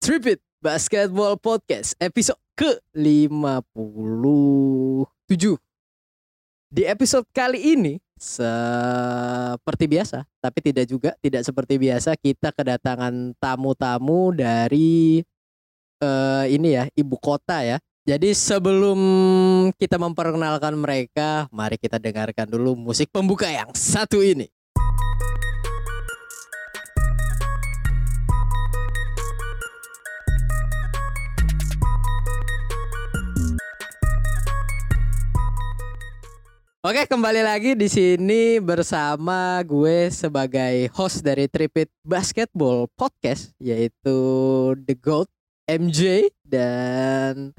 Trip It Basketball Podcast episode ke-57. Di episode kali ini seperti biasa, tapi tidak juga tidak seperti biasa kita kedatangan tamu-tamu dari eh, ini ya, ibu kota ya. Jadi sebelum kita memperkenalkan mereka, mari kita dengarkan dulu musik pembuka yang satu ini. Oke, kembali lagi di sini bersama gue sebagai host dari Tripit Basketball Podcast yaitu The Goat MJ dan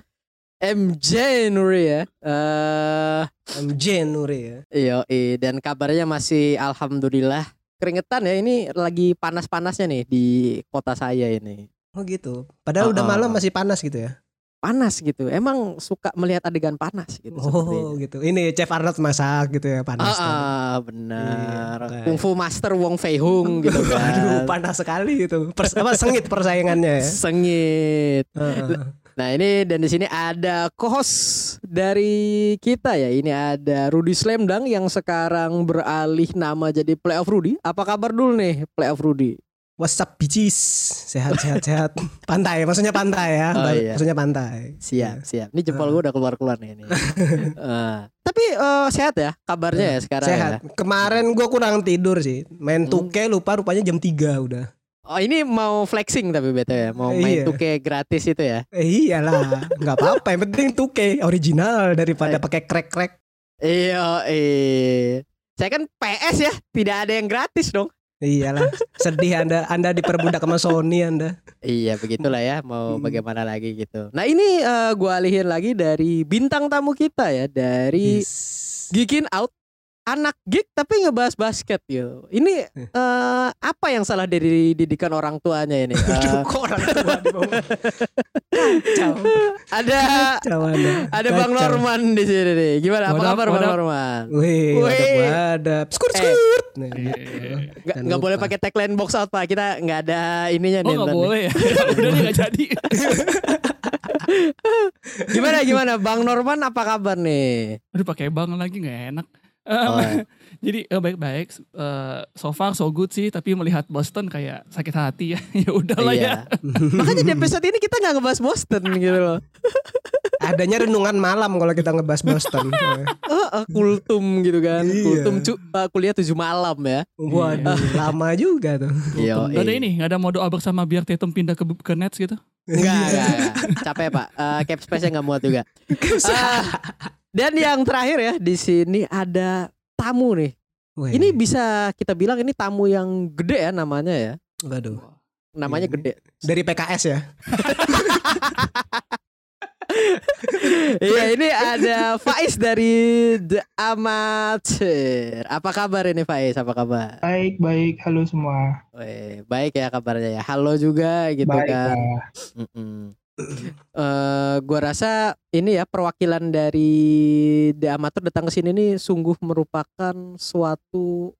MJ Nuri ya. Eh MJ Nuri ya. Iya, dan kabarnya masih alhamdulillah keringetan ya. Ini lagi panas-panasnya nih di kota saya ini. Oh gitu. Padahal udah Uh-uh. malam masih panas gitu ya. Panas gitu. Emang suka melihat adegan panas gitu Oh gitu. Ini Chef Arnold masak gitu ya panas. Ah, ah, benar. Iya, Kung Fu Master Wong Fei Hung gitu kan. Aduh panas sekali itu. Pers apa sengit persaingannya ya. Sengit. Heeh. Nah ini dan di sini ada co-host dari kita ya. Ini ada Rudy Slamdang yang sekarang beralih nama jadi Playoff Rudy. Apa kabar dulu nih Playoff Rudy? What's up bitches? Sehat sehat sehat. Pantai maksudnya pantai ya. Oh, iya. Maksudnya pantai. Siap, siap. Ini jempol gue udah keluar-keluar nih ini. Eh, tapi eh, sehat ya kabarnya ya sekarang Sehat. ya. Kemarin gua kurang tidur sih. Main Hmm. tuke lupa rupanya jam 3 udah. Oh ini mau flexing tapi bete ya, mau main Iya. tuke gratis itu ya. Eh iyalah, nggak apa-apa. Yang penting tuke original daripada Eh. pakai crack-crack. Iya, eh. Saya kan PS ya, tidak ada yang gratis dong. Iyalah, sedih Anda Anda diperbudak sama Sony Anda. Iya begitulah ya mau Hmm. bagaimana lagi gitu. Nah ini eh, gua alihin lagi dari bintang tamu kita ya dari Geekin Out anak geek tapi ngebahas basket gitu. Ini eh, apa yang salah dari didikan orang tuanya ini? Aduh, kok orang tua di bawah. Kacau. ada Kacau ada Bang Kacau. Norman di sini nih. Gimana? Apa kabar Bang. Norman? Wih, wadap wadap. Skurt Eh. skurt. Nah, gitu. Nggak Jangan nggak boleh pakai tagline box out pak. Kita nggak ada ininya Oh nih. nggak ntar nih. boleh ya Udah nih nggak jadi Gimana gimana Bang Norman apa kabar nih? Aduh pakai bang lagi nggak enak Oh, Em, Jadi eh, baik-baik Eh, So far so good sih Tapi melihat Boston kayak sakit hati ya Ya udahlah ya Iya. Makanya di episode ini kita nggak ngebahas Boston gitu loh. Adanya renungan malam kalau kita ngebahas Boston. Oh, oh, kultum gitu kan. Iya. Kultum cu, uh, kuliah tujuh malam ya. Waduh, lama juga tuh. Iya. Gak ada ini Gak ada mau doa bersama biar Tatum pindah ke, ke Nets gitu Enggak, enggak, enggak. Capek pak. Uh, cap space-nya nggak muat juga. Ah, dan yang terakhir ya di sini ada tamu nih. Wih, Ini bisa kita bilang ini tamu yang gede ya namanya ya. waduh. Namanya Ini. gede. Dari PKS ya. Iya ini ada Faiz dari The Amateur. Apa kabar ini Faiz? Apa kabar? Baik, baik. Halo semua. Weh, baik ya kabarnya ya. Halo juga gitu baik kan. lah. Mm-mm. Eh, gua rasa ini ya perwakilan dari The Amateur datang ke sini nih sungguh merupakan suatu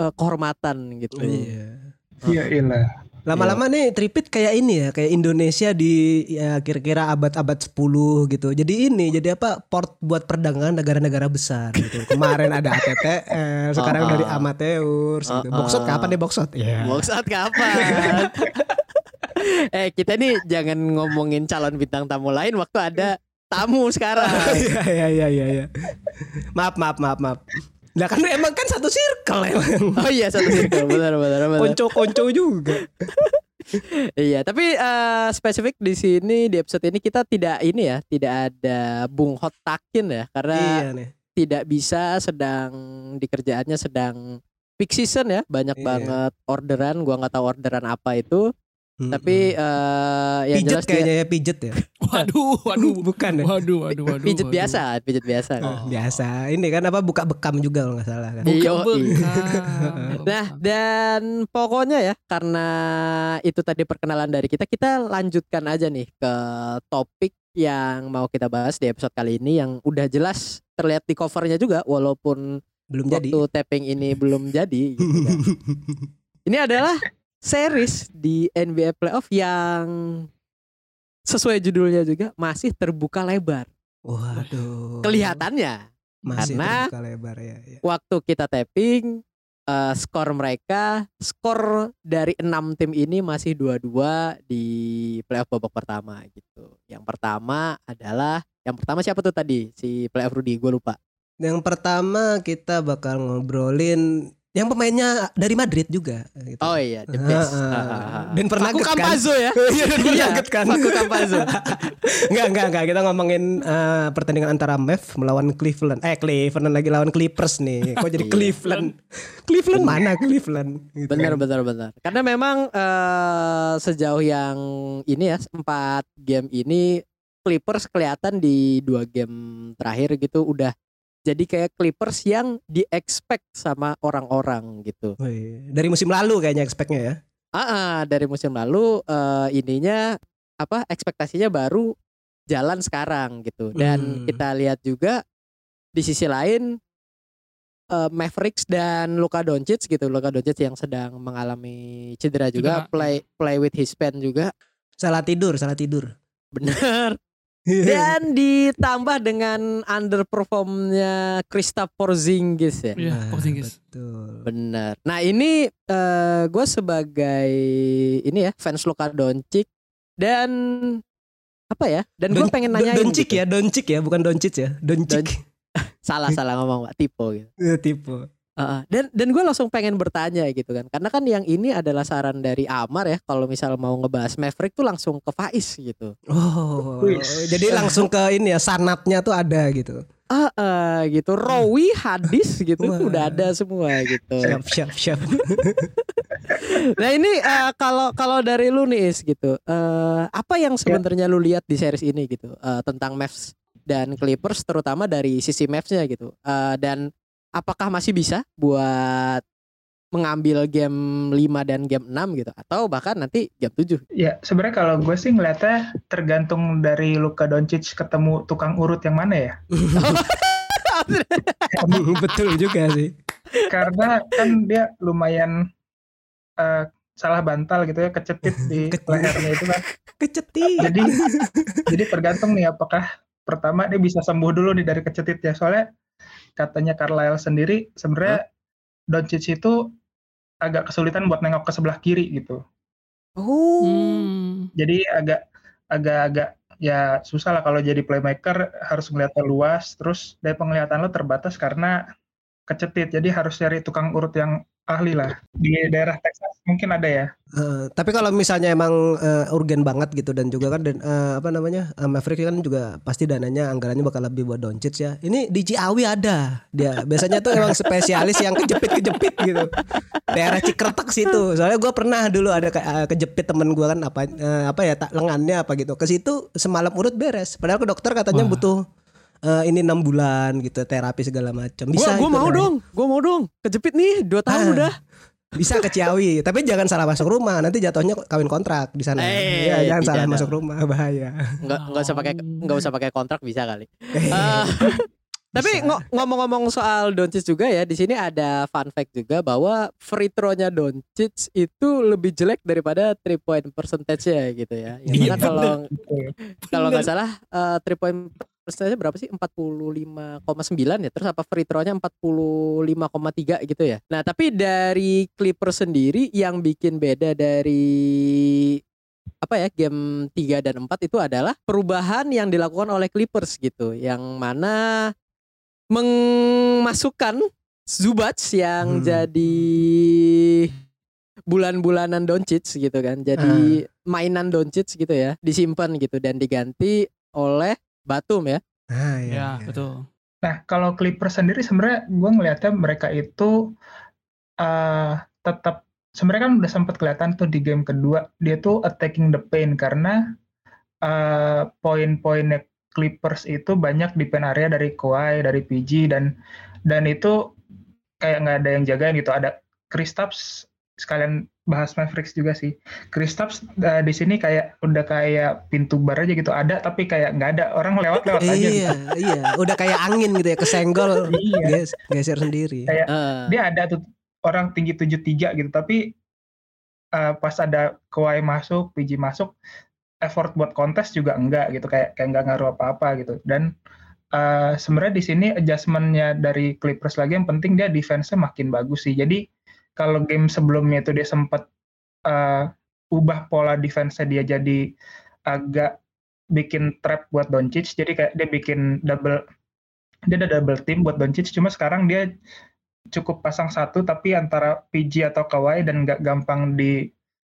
eh, kehormatan gitu. Iya. Iya, ilah. Lama-lama nih tripit kayak ini ya, kayak Indonesia di ya kira-kira abad-abad 10 gitu. Jadi ini jadi apa port buat perdagangan negara-negara besar gitu. Kemarin ada ATTR, sekarang Oh, dari oh. amateur gitu. Oh, Boxot oh. kapan deh boxot? Iya. Box out kapan? eh kita nih jangan ngomongin calon bintang tamu lain waktu ada tamu sekarang. Iya iya iya iya iya. Maaf maaf maaf maaf. Nah kan emang kan satu circle emang. Oh iya satu circle benar benar benar. Konco-konco juga. Iya, tapi eh, spesifik di sini di episode ini kita tidak ini ya, tidak ada Bung Hot Takin ya, karena Iya nih. tidak bisa sedang di kerjaannya sedang peak season ya, banyak Iya. banget orderan, gua nggak tahu orderan apa itu, tapi eh yang pijet jelas dia kayaknya ya pijet ya. Waduh Waduh Bukan ya. Waduh Waduh Waduh pijet waduh. biasa, pijet biasa. Oh, biasa. Ini kan apa buka bekam juga kalau nggak salah kan. Bukan Iyo, bekam. Nah, dan pokoknya ya karena itu tadi perkenalan dari kita, kita lanjutkan aja nih ke topik yang mau kita bahas di episode kali ini yang udah jelas terlihat di covernya juga walaupun Belum jadi. waktu tapping ini belum jadi gitu kan. Ini adalah series di NBA playoff yang sesuai judulnya juga masih terbuka lebar. Waduh. Kelihatannya masih karena- terbuka lebar ya. ya. waktu kita tapping eh, skor mereka skor dari enam tim ini masih dua-dua di playoff babak pertama gitu. Yang pertama adalah yang pertama siapa tuh tadi si playoff Rudy gue lupa. Yang pertama kita bakal ngobrolin yang pemainnya dari Madrid juga. Gitu. Oh iya the best. Ah, ah, ah. Dan pernah Facu kan? Campazzo ya. Iya, dan pernah Iya, kan? Facu Campazzo. Enggak, enggak, enggak. Kita ngomongin eh, pertandingan antara Mavs melawan Cleveland. Eh, Cleveland lagi lawan Clippers nih. Kok jadi Iya. Cleveland? Cleveland mana Cleveland? Gitu Benar kan. benar benar. Karena memang eh, sejauh yang ini ya empat game ini Clippers kelihatan di dua game terakhir gitu udah jadi kayak Clippers yang di-expect sama orang-orang gitu. Wih, Dari musim lalu kayaknya expect-nya ya. Ah, dari musim lalu eh, ininya apa ekspektasinya baru jalan sekarang gitu. Dan Hmm. kita lihat juga di sisi lain eh, Mavericks dan Luka Doncic gitu. Luka Doncic yang sedang mengalami cedera juga, play play with his pen juga. Salah tidur, salah tidur. Benar. Dan ditambah dengan underperformnya Kristaps Porzingis ya. Iya, Nah, Porzingis. Betul. Bener. Nah ini eh gue sebagai ini ya fans Luka Doncic dan apa ya? Dan gue Don- pengen Don- nanyain Doncic gitu. ya, Doncic ya, bukan Doncic ya. Doncic. Salah salah ngomong pak tipe gitu. Ya, tipe. Dan dan gue langsung pengen bertanya gitu kan. Karena kan yang ini adalah saran dari Amar ya. Kalau misal mau ngebahas Maverick tuh langsung ke Faiz gitu. Oh, jadi langsung ke ini ya sanatnya tuh ada gitu. Ah ah, gitu. Rawi hadis gitu Wah. udah ada semua gitu. Siap, siap, siap. Nah ini eh, kalau kalau dari lu nih Is gitu, eh, apa yang sebenarnya lu lihat di series ini gitu eh, tentang Mavs dan Clippers terutama dari sisi Mavs-nya gitu, Eh, dan apakah masih bisa buat mengambil game 5 dan game 6 gitu atau bahkan nanti game 7 Ya, sebenarnya kalau gue sih ngeliatnya tergantung dari Luka Doncic ketemu tukang urut yang mana ya. Betul juga sih. Karena kan dia lumayan eh, salah bantal gitu ya, kecetit di lehernya itu kan. Kecetit. Jadi jadi tergantung nih apakah pertama dia bisa sembuh dulu nih dari kecetitnya. Soalnya katanya Carlisle sendiri sebenarnya Doncic itu agak kesulitan buat nengok ke sebelah kiri gitu. Oh Hmm. jadi agak agak-agak ya susah lah kalau jadi playmaker harus melihatnya luas terus dari penglihatan lo terbatas karena kecetit jadi harus cari tukang urut yang ahli lah di daerah Texas mungkin ada ya Eh, tapi kalau misalnya emang eh, urgen banget gitu dan juga kan dan eh, apa namanya eh, Maverick kan juga pasti dananya anggarannya bakal lebih buat Doncic ya. Ini di Ciawi ada dia. Biasanya tuh emang spesialis yang kejepit-kejepit gitu. Daerah Cikretek situ. Soalnya gua pernah dulu ada ke- eh, kejepit temen gua kan apa eh, apa ya tak lengannya apa gitu. Ke situ semalam urut beres. Padahal ke dokter katanya Wah. butuh eh, ini enam bulan gitu terapi segala macam. Bisa gua itu, mau dong, gua mau dong. Kejepit nih 2 tahun Ah. udah. Bisa ke Ciawi, tapi jangan salah masuk rumah. Nanti jatuhnya kawin kontrak di sana. Eh, ya, jangan salah dong. masuk rumah bahaya. Nggak nggak usah pakai nggak usah pakai kontrak bisa kali. Eh, Tapi ngomong-ngomong soal Doncic juga ya, di sini ada fun fact juga bahwa free throw-nya Doncic itu lebih jelek daripada three point percentage-nya gitu ya. Yang Iya, mana kalau kalau nggak salah eh, three point percentage berapa sih? 45,9 ya. Terus apa free throw-nya 45,3 gitu ya. Nah, tapi dari Clippers sendiri yang bikin beda dari apa ya game 3 dan 4 itu adalah perubahan yang dilakukan oleh Clippers gitu yang mana memasukkan Zubac yang Hmm. jadi bulan-bulanan Doncic gitu kan. Jadi mainan Doncic gitu ya, disimpan gitu dan diganti oleh Batum ya. Ah, Ya, ya, betul. nah kalau Clippers sendiri sebenarnya gue ngelihatnya mereka itu eh tetap sebenarnya kan udah sempat kelihatan tuh di game kedua dia tuh attacking the paint karena eh poin-poinnya Clippers itu banyak di pen area dari Kawhi, dari PG dan dan itu kayak nggak ada yang jagain gitu. Ada Kristaps sekalian bahas Mavericks juga sih. Kristaps eh, di sini kayak udah kayak pintu bar aja gitu ada tapi kayak nggak ada orang lewat-lewat aja gitu. Iya, iya. Udah kayak angin gitu ya, kesenggol. Iya. Ges, geser sendiri. Kayak Eh, dia ada tuh orang tinggi 73 gitu tapi eh, pas ada Kawhi masuk, PG masuk effort buat kontes juga enggak gitu kayak kayak nggak ngaruh apa-apa gitu dan uh, sebenarnya di sini adjustmentnya dari Clippers lagi yang penting dia defense-nya makin bagus sih jadi kalau game sebelumnya itu dia sempat uh, ubah pola defense-nya dia jadi agak bikin trap buat Doncic jadi kayak dia bikin double dia ada double team buat Doncic cuma sekarang dia cukup pasang satu tapi antara PG atau Kawhi dan nggak gampang di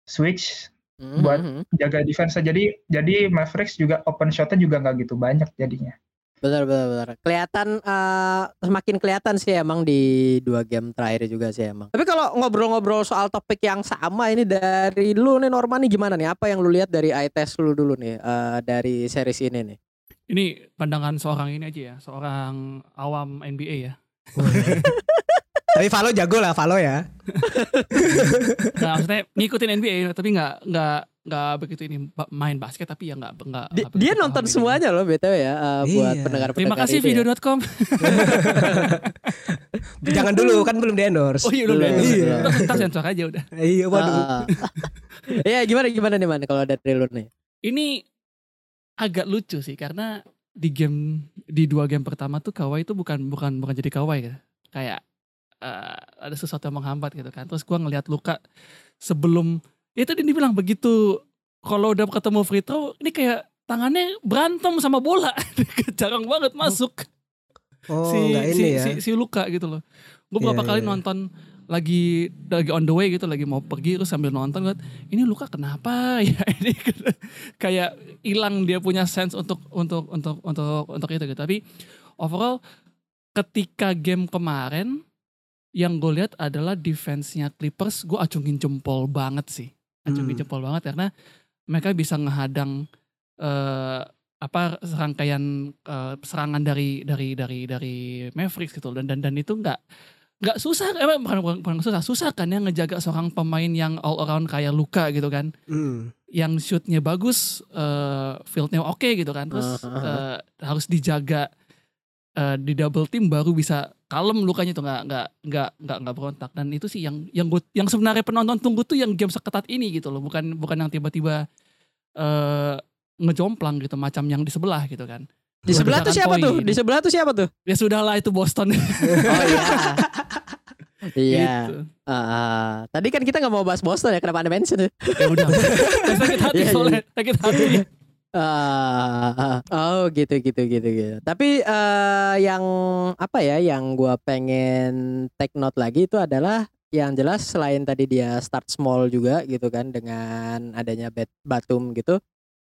switch mm-hmm. buat hmm. jaga defense jadi jadi Mavericks juga open shotnya juga nggak gitu banyak jadinya benar benar benar. Kelihatan uh, semakin kelihatan sih emang di dua game terakhir juga sih emang. Tapi kalau ngobrol-ngobrol soal topik yang sama ini dari lu nih Norman nih gimana nih? Apa yang lu lihat dari eye test lu dulu nih uh, dari series ini nih? Ini pandangan seorang ini aja ya seorang awam NBA ya. Tapi Valo jago lah Valo ya. nah, maksudnya ngikutin NBA tapi nggak nggak nggak begitu ini main basket tapi ya nggak nggak. Di, dia nonton semuanya loh btw ya uh, iya. buat pendengar Terima kasih ya. video.com. Jangan dulu kan belum di endorse. Oh iya belum di endorse. Iya. Entar sensor aja udah. Iya waduh. Uh, Iya gimana gimana nih man kalau dari lu nih? Ini agak lucu sih karena di game di dua game pertama tuh Kawhi itu bukan bukan bukan jadi Kawhi ya. Kayak uh, ada sesuatu yang menghambat gitu kan. Terus gue ngelihat Luka sebelum itu dia bilang begitu kalau udah ketemu free throw ini kayak tangannya berantem sama bola. Jarang banget masuk. Oh, si, si, ya? si si Luka gitu loh. Gue yeah, beberapa yeah, kali yeah. nonton lagi lagi on the way gitu lagi mau pergi terus sambil nonton liat ini Luka kenapa? Ya ini kayak hilang dia punya sense untuk untuk untuk untuk untuk itu gitu. Tapi overall ketika game kemarin yang gue lihat adalah defense-nya Clippers gue acungin jempol banget sih acungin hmm. jempol banget karena mereka bisa ngehadang uh, apa serangkaian uh, serangan dari dari dari dari Mavericks gitu dan dan dan itu nggak nggak susah emang bukan, bukan, bukan susah susah kan ya ngejaga seorang pemain yang all around kayak Luka gitu kan hmm. yang shootnya bagus uh, fieldnya oke okay gitu kan terus uh. harus dijaga uh, di double team baru bisa kalem lukanya tuh nggak nggak nggak nggak nggak berontak dan itu sih yang yang gue yang sebenarnya penonton tunggu tuh yang game seketat ini gitu loh bukan bukan yang tiba-tiba uh, ngejomplang gitu macam yang di sebelah gitu kan di sebelah tuh siapa tuh di sebelah tuh siapa tuh ya sudahlah itu Boston oh iya Iya. Gitu. Uh, tadi kan kita nggak mau bahas Boston ya, kenapa anda mention? ya udah. sakit hati iya, iya. soalnya, sakit hati. Uh, oh gitu gitu gitu gitu. Tapi uh, yang apa ya yang gua pengen take note lagi itu adalah yang jelas selain tadi dia start small juga gitu kan dengan adanya bat Batum gitu.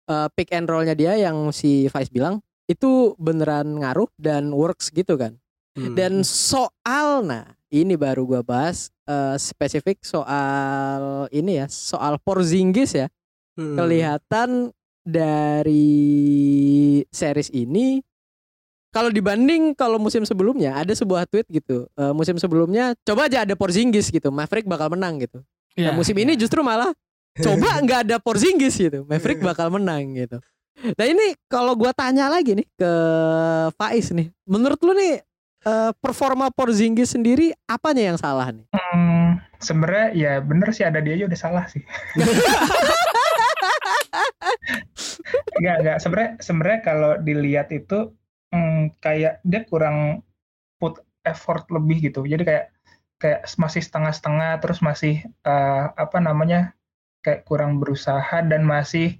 Uh, pick and rollnya dia yang si Vice bilang itu beneran ngaruh dan works gitu kan. Hmm. Dan soal nah ini baru gua bahas uh, spesifik soal ini ya soal Porzingis ya. Hmm. Kelihatan dari series ini kalau dibanding kalau musim sebelumnya ada sebuah tweet gitu uh, musim sebelumnya coba aja ada Porzingis gitu Maverick bakal menang gitu yeah, nah, musim yeah. ini justru malah coba nggak ada Porzingis gitu Maverick bakal menang gitu nah ini kalau gua tanya lagi nih ke Faiz nih menurut lu nih uh, performa Porzingis sendiri apanya yang salah nih? Hmm, sebenarnya ya bener sih ada dia aja udah salah sih. Enggak, enggak. Sebenarnya sebenarnya kalau dilihat itu hmm, kayak dia kurang put effort lebih gitu. Jadi kayak kayak masih setengah-setengah terus masih uh, apa namanya? kayak kurang berusaha dan masih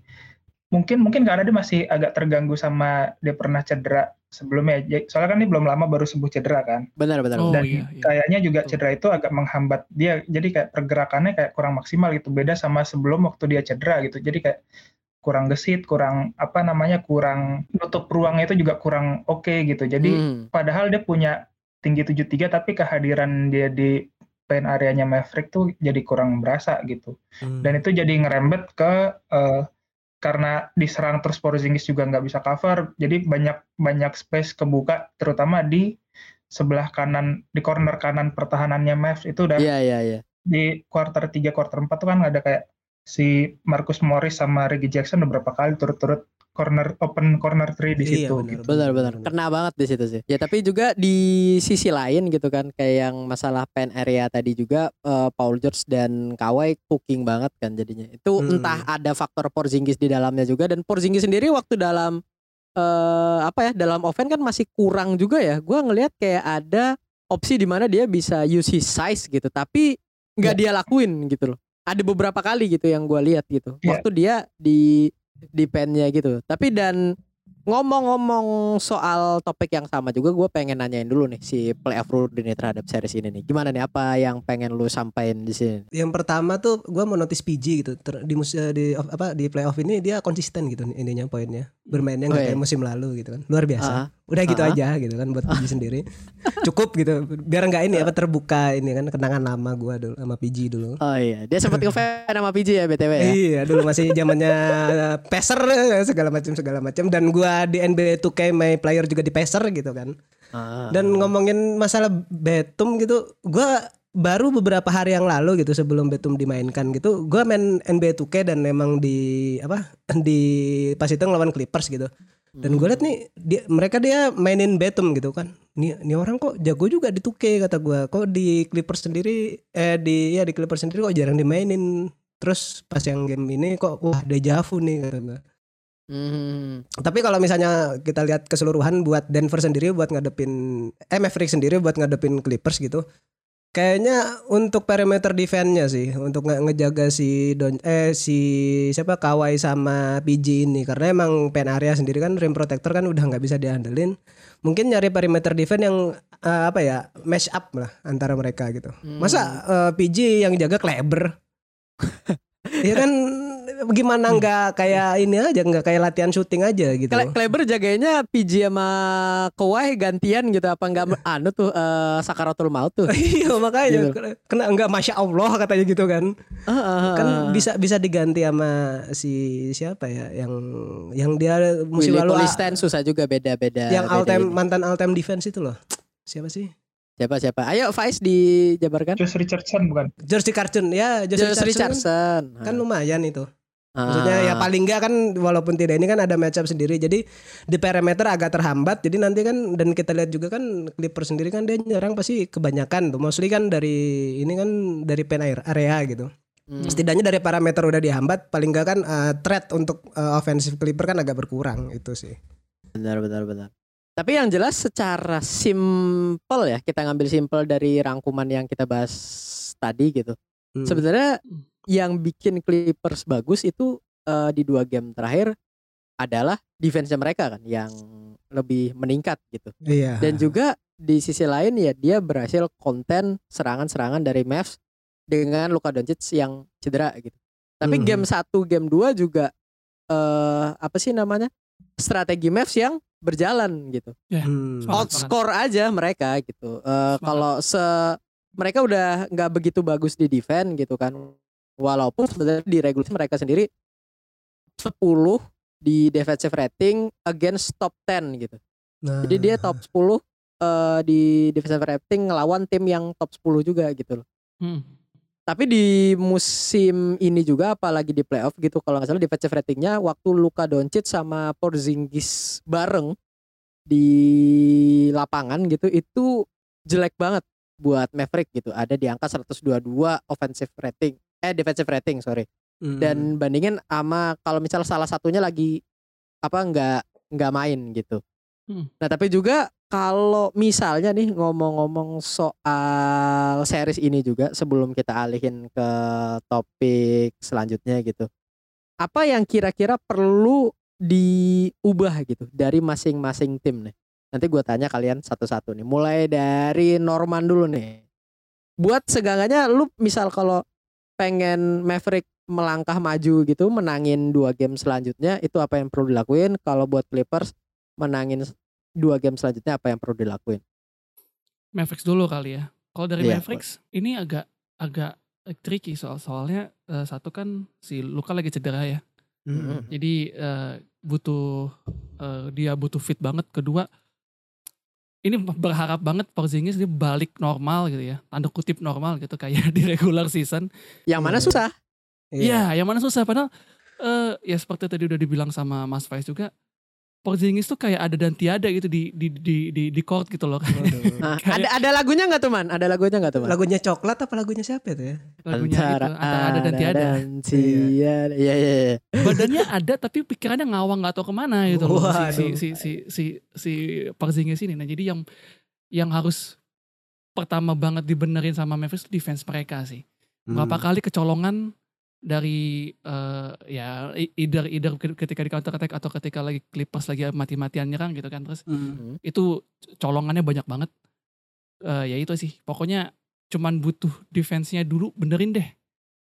mungkin mungkin karena dia masih agak terganggu sama dia pernah cedera sebelumnya. Soalnya kan dia belum lama baru sembuh cedera kan. Benar benar. Oh, Dan iya, iya. kayaknya juga cedera itu agak menghambat dia. Jadi kayak pergerakannya kayak kurang maksimal gitu. Beda sama sebelum waktu dia cedera gitu. Jadi kayak kurang gesit, kurang apa namanya, kurang nutup ruangnya itu juga kurang oke okay, gitu. Jadi hmm. padahal dia punya tinggi 73 tapi kehadiran dia di paint areanya Maverick tuh jadi kurang berasa gitu. Hmm. Dan itu jadi ngerembet ke uh, karena diserang terus Porzingis juga nggak bisa cover, jadi banyak banyak space kebuka terutama di sebelah kanan di corner kanan pertahanannya Mavs itu udah yeah, yeah, yeah. di quarter 3 quarter 4 tuh kan ada kayak si Marcus Morris sama Reggie Jackson beberapa kali turut-turut corner open corner three di Iya, situ benar. gitu. Benar-benar kena banget di situ sih. Ya tapi juga di sisi lain gitu kan kayak yang masalah pen area tadi juga eh, Paul George dan Kawhi cooking banget kan jadinya. Itu Hmm. entah ada faktor Porzingis di dalamnya juga dan Porzingis sendiri waktu dalam eh apa ya dalam offense kan masih kurang juga ya. Gua ngelihat kayak ada opsi di mana dia bisa use his size gitu tapi nggak dia lakuin gitu loh. Ada beberapa kali gitu yang gua lihat gitu. Iya. Waktu dia di di pennya gitu. Tapi dan ngomong-ngomong soal topik yang sama juga gue pengen nanyain dulu nih si playoff rule ini terhadap series ini nih. Gimana nih? Apa yang pengen lu sampaikan di sini? Yang pertama tuh gue mau notice PG gitu. Ter- di eh, di apa di playoff ini dia konsisten gitu ininya poinnya. Bermainnya nggak Oh, iya. kayak musim lalu gitu kan. Luar biasa. Ah, udah gitu Ah. aja gitu kan buat PG sendiri. Cukup gitu. Biar nggak ini apa terbuka ini kan kenangan lama gue dulu sama PG dulu. Oh iya, dia sempat ngefans sama PJ ya BTW ya. Iya dulu masih zamannya peser segala macam segala macam dan gua di NBA 2K my player juga di peser gitu kan. Ah. Dan ngomongin masalah Betum gitu, gua baru beberapa hari yang lalu gitu sebelum Betum dimainkan gitu, gua main NBA 2K dan memang di apa di pas itu ngelawan Clippers gitu. Dan gue liat nih dia, mereka dia mainin Betum gitu kan. Nih, nih orang kok jago juga di 2K kata gua. Kok di Clippers sendiri eh di ya di Clippers sendiri kok jarang dimainin. Terus pas yang game ini kok wah deja vu nih kata gua. Hmm. Tapi kalau misalnya kita lihat keseluruhan buat Denver sendiri buat ngadepin eh Maverick sendiri buat ngadepin Clippers gitu. Kayaknya untuk perimeter defense-nya sih untuk nge- ngejaga si Don eh si siapa Kawhi sama PG ini karena emang pen area sendiri kan rim protector kan udah nggak bisa diandelin. Mungkin nyari perimeter defense yang eh, apa ya match up lah antara mereka gitu. Masa eh, PG yang jaga Kleber? Iya kan gimana nggak kayak ini aja nggak kayak latihan syuting aja gitu. Kle- Kleber jaganya PJ sama Kawhi gantian gitu apa enggak anu tuh eh, sakaratul maut tuh. iya makanya Gitu. kena enggak masya Allah katanya gitu kan Ah, ah, ah, kan bisa bisa diganti sama si siapa ya yang yang dia musim Willy lalu Cauley-Stein susah juga beda-beda. yang beda all time ini. mantan all time defense itu loh siapa sih Siapa siapa? Ayo Faiz dijabarkan. Josh Richardson bukan? George Carson ya George, Josh Richardson, Richardson. kan, kan lumayan itu. Maksudnya ya paling enggak kan walaupun tidak ini kan ada matchup sendiri jadi di perimeter agak terhambat jadi nanti kan dan kita lihat juga kan Clippers sendiri kan dia nyerang pasti kebanyakan tuh mostly kan dari ini kan dari pen air area gitu Hmm. setidaknya dari parameter udah dihambat paling enggak kan eh, threat untuk eh, offensive Clipper kan agak berkurang itu sih Benar benar benar. Tapi yang jelas secara simple ya kita ngambil simple dari rangkuman yang kita bahas tadi gitu. Hmm. Sebenarnya. Yang bikin Clippers bagus itu eh, di dua game terakhir adalah defense mereka kan yang lebih meningkat gitu. iya Dan juga di sisi lain ya dia berhasil konten serangan-serangan dari Mavs dengan Luka Doncic yang cedera gitu. Tapi Mhm. game 1, game 2 juga eh apa sih namanya? Strategi Mavs yang berjalan gitu. Hmm. Semangat. Outscore aja mereka gitu. Eh Semangat. kalau se mereka udah nggak begitu bagus di defense gitu kan. Walaupun sebenarnya di regulasi mereka sendiri 10 di defensive rating against top 10 gitu. Nah, Jadi dia top 10 eh, di defensive rating ngelawan tim yang top 10 juga gitu loh. Hmm. Tapi di musim ini juga apalagi di playoff gitu kalau nggak salah defensive ratingnya waktu Luka Doncic sama Porzingis bareng di lapangan gitu itu jelek banget buat Maverick gitu. Ada di angka 122 offensive rating eh defensive rating sorry hmm. dan bandingin sama kalau misal salah satunya lagi apa nggak nggak main gitu. Hmm. Nah tapi juga kalau misalnya nih ngomong-ngomong soal series ini juga sebelum kita alihin ke topik selanjutnya gitu. Apa yang kira-kira perlu diubah gitu dari masing-masing tim nih? Nanti gue tanya kalian satu-satu nih. Mulai dari Norman dulu nih. Buat segangannya lu misal kalau pengen Maverick melangkah maju gitu menangin dua game selanjutnya itu apa yang perlu dilakuin kalau buat Clippers menangin dua game selanjutnya apa yang perlu dilakuin Mavericks dulu kali ya. Kalau dari Iya, Mavericks ini agak agak tricky soal soalnya eh, satu kan si Luka lagi cedera ya. Hmm. Jadi eh, butuh eh, dia butuh fit banget. Kedua ini berharap banget Porzingis dia balik normal gitu ya. Tanda kutip normal gitu kayak di regular season. yang mana Iya. susah Iya, yang mana susah padahal eh ya seperti tadi udah dibilang sama Mas Faiz juga Porzingis tuh kayak ada dan tiada gitu di di di di, di court gitu loh. Nah, Kayak- ada ada lagunya nggak tuh man? Ada lagunya nggak tuh man? Lagunya coklat apa lagunya siapa itu ya? Lagunya gitu, antara ada dan tiada. tiada. Iya iya iya. Badannya ada tapi pikirannya ngawang nggak tahu ke mana gitu loh si si si si si, si Porzingis ini. Nah, jadi yang yang harus pertama banget dibenerin sama Memphis itu defense mereka sih. Berapa Hmm. kali kecolongan dari eh, ya either either ketika di counter attack atau ketika lagi Clippers lagi mati-matian nyerang gitu kan terus Hmm. itu colongannya banyak banget. Eh ya itu sih pokoknya cuman butuh defense-nya dulu benerin deh.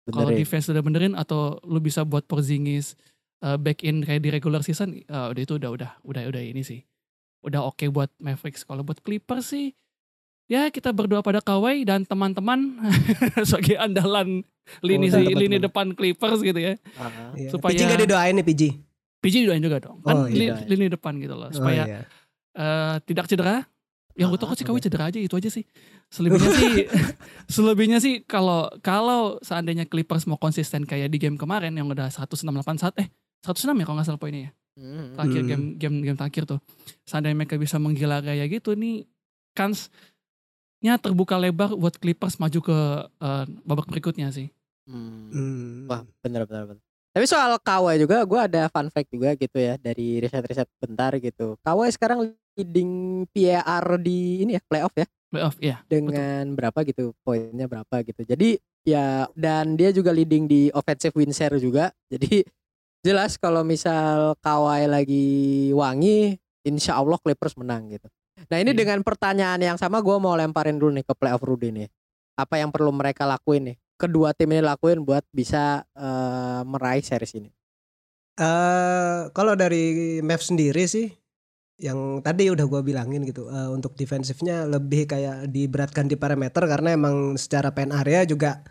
Kalau defense udah benerin atau lu bisa buat Porzingis eh, back in kayak di regular season eh, udah itu udah udah udah udah ini sih. Udah oke buat Mavericks. Kalau buat Clippers sih ya kita berdoa pada Kawhi dan teman-teman sebagai andalan lini dan si- lini teman-teman. depan Clippers gitu ya Ah. Iya. supaya- PJ gak didoain nih PJ. PJ doain juga dong kan Oh, iya. lini depan gitu loh Oh, supaya iya. eh, tidak cedera. Yang gue Ah, tau sih Kawhi cedera aja itu aja sih. Selebihnya sih selebihnya sih kalau kalau seandainya Clippers mau konsisten kayak di game kemarin yang udah 168 eh 106 ya kalau nggak salah poinnya ya. Hmm. Terakhir Hmm. game game game terakhir tuh. Seandainya mereka bisa menggila kayak gitu nih kansnya terbuka lebar buat Clippers maju ke eh, babak berikutnya sih. Hmm. Hmm. Wah bener bener bener. Tapi soal Kawhi juga gue ada fun fact juga gitu ya dari riset-riset bentar gitu. Kawhi sekarang leading PAR di ini ya playoff ya Playoff ya. dengan berapa gitu poinnya berapa gitu. Jadi ya dan dia juga leading di offensive win share juga. Jadi jelas kalau misal Kawhi lagi wangi, insya Allah Clippers menang gitu. Nah ini Iya. dengan pertanyaan yang sama gue mau lemparin dulu nih ke playoff Rudy nih. Apa yang perlu mereka lakuin nih? Kedua tim ini lakuin buat bisa eh, meraih series ini. Eh kalau dari Mavs sendiri sih yang tadi udah gua bilangin gitu eh, untuk defensifnya lebih kayak diberatkan di parameter karena emang secara pen area juga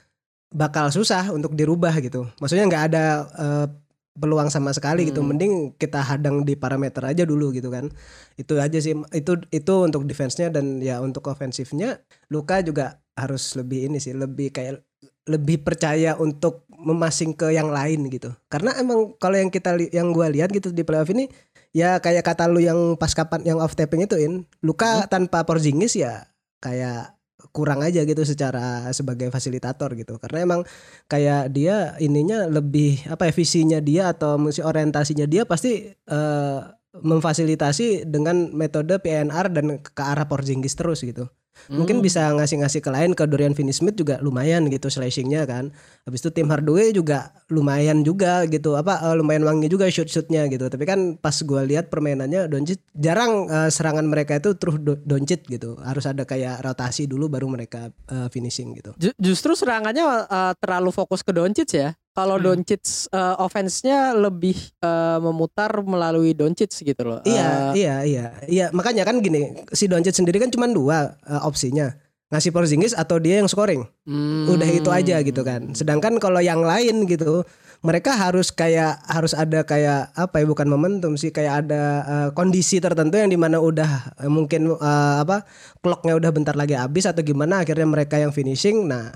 bakal susah untuk dirubah gitu. Maksudnya nggak ada eh, peluang sama sekali gitu. Hmm. Mending kita hadang di parameter aja dulu gitu kan. Itu aja sih itu itu untuk defense-nya dan ya untuk ofensifnya Luka juga harus lebih ini sih lebih kayak lebih percaya untuk memasing ke yang lain gitu. Karena emang kalau yang kita yang gua lihat gitu di playoff ini ya kayak kata lu yang pas kapan yang off tapping itu in Luka tanpa Porzingis ya kayak kurang aja gitu secara sebagai fasilitator gitu. Karena emang kayak dia ininya lebih apa ya visinya dia atau mesti orientasinya dia pasti eh, memfasilitasi dengan metode PNR dan ke arah Porzingis terus gitu. Mungkin Hmm. bisa ngasih-ngasih ke lain ke Dorian Finney-Smith juga lumayan gitu slashingnya kan. Habis itu tim Hardaway juga lumayan juga gitu apa eh, lumayan wangi juga shoot-shootnya gitu. Tapi kan pas gua lihat permainannya Doncic jarang eh, serangan mereka itu terus do- Doncic gitu. Harus ada kayak rotasi dulu baru mereka eh, finishing gitu. Ju- justru serangannya eh, terlalu fokus ke Doncic ya. Kalau Hmm. Doncic eh, offense-nya lebih eh, memutar melalui Doncic gitu loh. Iya, Eh, iya, iya. Iya, makanya kan gini, si Doncic sendiri kan cuma dua eh, opsinya. Ngasih Porzingis atau dia yang scoring. hmm. udah itu aja gitu kan. Sedangkan kalau yang lain gitu, mereka harus kayak harus ada kayak apa ya bukan momentum sih kayak ada eh, kondisi tertentu yang di mana udah mungkin eh, apa clocknya udah bentar lagi habis atau gimana akhirnya mereka yang finishing. Nah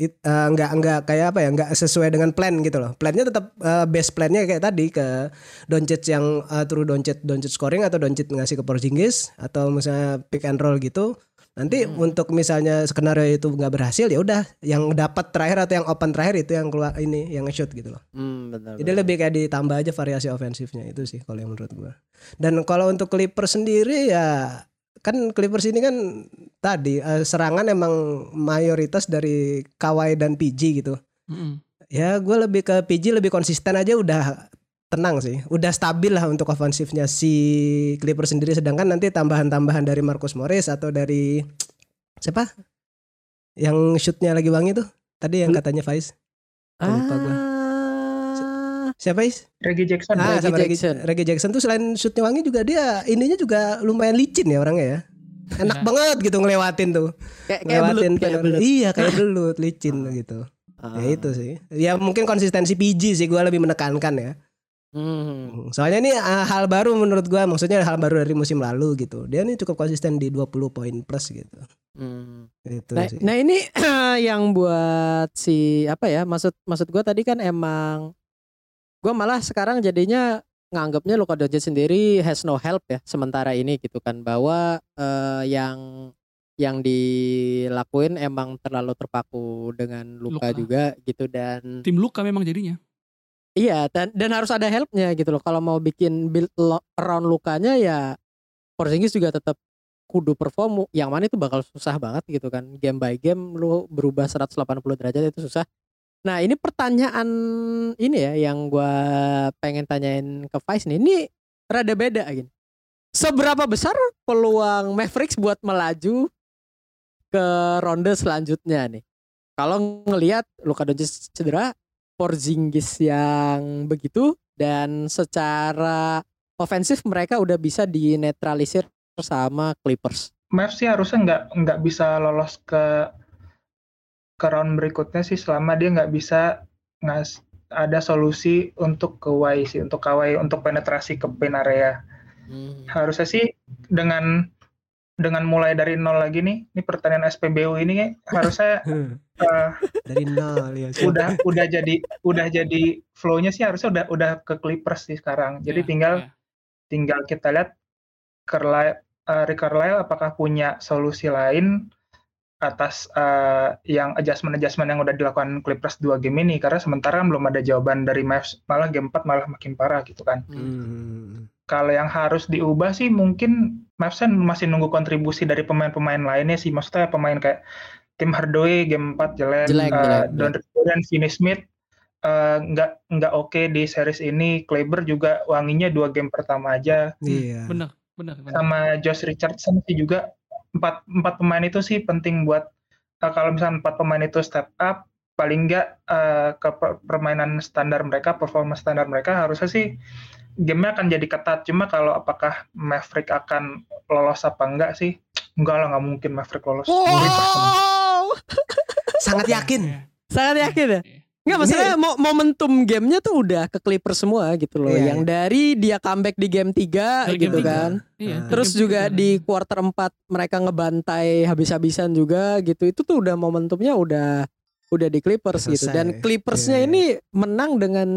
it, eh, nggak nggak kayak apa ya nggak sesuai dengan plan gitu loh. Plannya tetap eh, base plannya kayak tadi ke Doncic yang uh, true Doncic Doncic scoring atau Doncic ngasih ke Porzingis atau misalnya pick and roll gitu. Nanti Hmm. untuk misalnya skenario itu nggak berhasil ya udah yang dapat terakhir atau yang open terakhir itu yang keluar ini yang nge-shoot gitu loh. Hmm, benar. Jadi benar. lebih kayak ditambah aja variasi ofensifnya itu sih kalau yang menurut gua. Dan kalau untuk Clippers sendiri ya kan Clippers ini kan tadi eh, serangan emang mayoritas dari Kawhi dan PG gitu. Mm-mm. Ya gue lebih ke PG lebih konsisten aja udah tenang sih. Udah stabil lah untuk ofensifnya si Clippers sendiri. Sedangkan nanti tambahan-tambahan dari Marcus Morris atau dari siapa? Yang shootnya lagi wangi tuh. Tadi yang katanya Faiz. lupa gua. Ah, Siapa Is? Reggie Jackson. Ah, Reggie sama Reggie Jackson. Reggie Jackson tuh selain shootnya wangi juga dia ininya juga lumayan licin ya orangnya ya. Enak Ya. banget gitu ngelewatin tuh. kayak kayak belut, Ngelewatin kayak pen- belut. Iya kayak belut licin gitu. Ah. Ya itu sih. Ya mungkin konsistensi PG sih gua lebih menekankan ya. Hmm. Soalnya ini ah, hal baru menurut gua, maksudnya hal baru dari musim lalu gitu. Dia ini cukup konsisten di 20 poin plus gitu. Hmm. Itu Nah, sih. nah ini yang buat si apa ya? Maksud maksud gua tadi kan emang Gua malah sekarang jadinya nganggapnya Luka Doncic sendiri has no help ya sementara ini gitu kan bahwa eh, yang yang dilakuin emang terlalu terpaku dengan luka, Luka. juga gitu dan Tim luka memang jadinya. iya dan dan harus ada helpnya gitu loh kalau mau bikin build lo- around lukanya ya Porzingis juga tetap kudu perform yang mana itu bakal susah banget gitu kan game by game lu berubah 180 derajat itu susah nah ini pertanyaan ini ya yang gua pengen tanyain ke Vice nih. Ini rada beda gini. Seberapa besar peluang Mavericks buat melaju ke ronde selanjutnya nih? Kalau ngelihat Luka Doncic cedera Porzingis yang begitu dan secara ofensif mereka udah bisa dinetralisir sama Clippers. Mavs sih harusnya nggak nggak bisa lolos ke ke round berikutnya sih selama dia nggak bisa ngas ada solusi untuk ke Kawhi sih untuk Kawhi untuk penetrasi ke paint area. Harusnya sih dengan dengan mulai dari nol lagi nih, ini pertanyaan SPBU ini harusnya eh, Dari nol ya. udah udah jadi udah jadi flow-nya sih harusnya udah udah ke Clippers sih sekarang. Jadi Iya, tinggal iya. tinggal kita lihat Carlisle, eh, Rick Carlisle apakah punya solusi lain atas eh, yang adjustment-adjustment yang udah dilakukan Clippers dua game ini karena sementara kan belum ada jawaban dari Mavs malah game 4 malah makin parah gitu kan. Hmm. Kalau yang harus diubah sih mungkin Mavs kan masih nunggu kontribusi dari pemain-pemain lainnya sih maksudnya pemain kayak Tim Hardaway game 4 jelek, Jelek, eh, jelek, Don dan Finney Smith eh, nggak nggak oke di series ini. Kleber juga wanginya dua game pertama aja Iya. Bener, bener, bener. sama Josh Richardson sih juga empat empat pemain itu sih penting buat uh, kalau misalnya empat pemain itu step up paling enggak uh, ke per- permainan standar mereka performa standar mereka harusnya sih gamenya akan jadi ketat cuma kalau apakah Maverick akan lolos apa enggak sih enggak lah nggak mungkin Maverick lolos. Wow, Sangat yakin. Sangat yakin ya. Iya. Nggak maksudnya mo- momentum gamenya tuh udah ke Clippers semua gitu loh. Iya, yang dari dia comeback di game 3 Dari game gitu tiga. kan. Iya, Nah. Terus game juga tiga. di quarter 4 mereka ngebantai habis-habisan juga gitu. Itu tuh udah momentumnya udah udah di Clippers gitu. Selesai. Dan Clippersnya Iya. ini menang dengan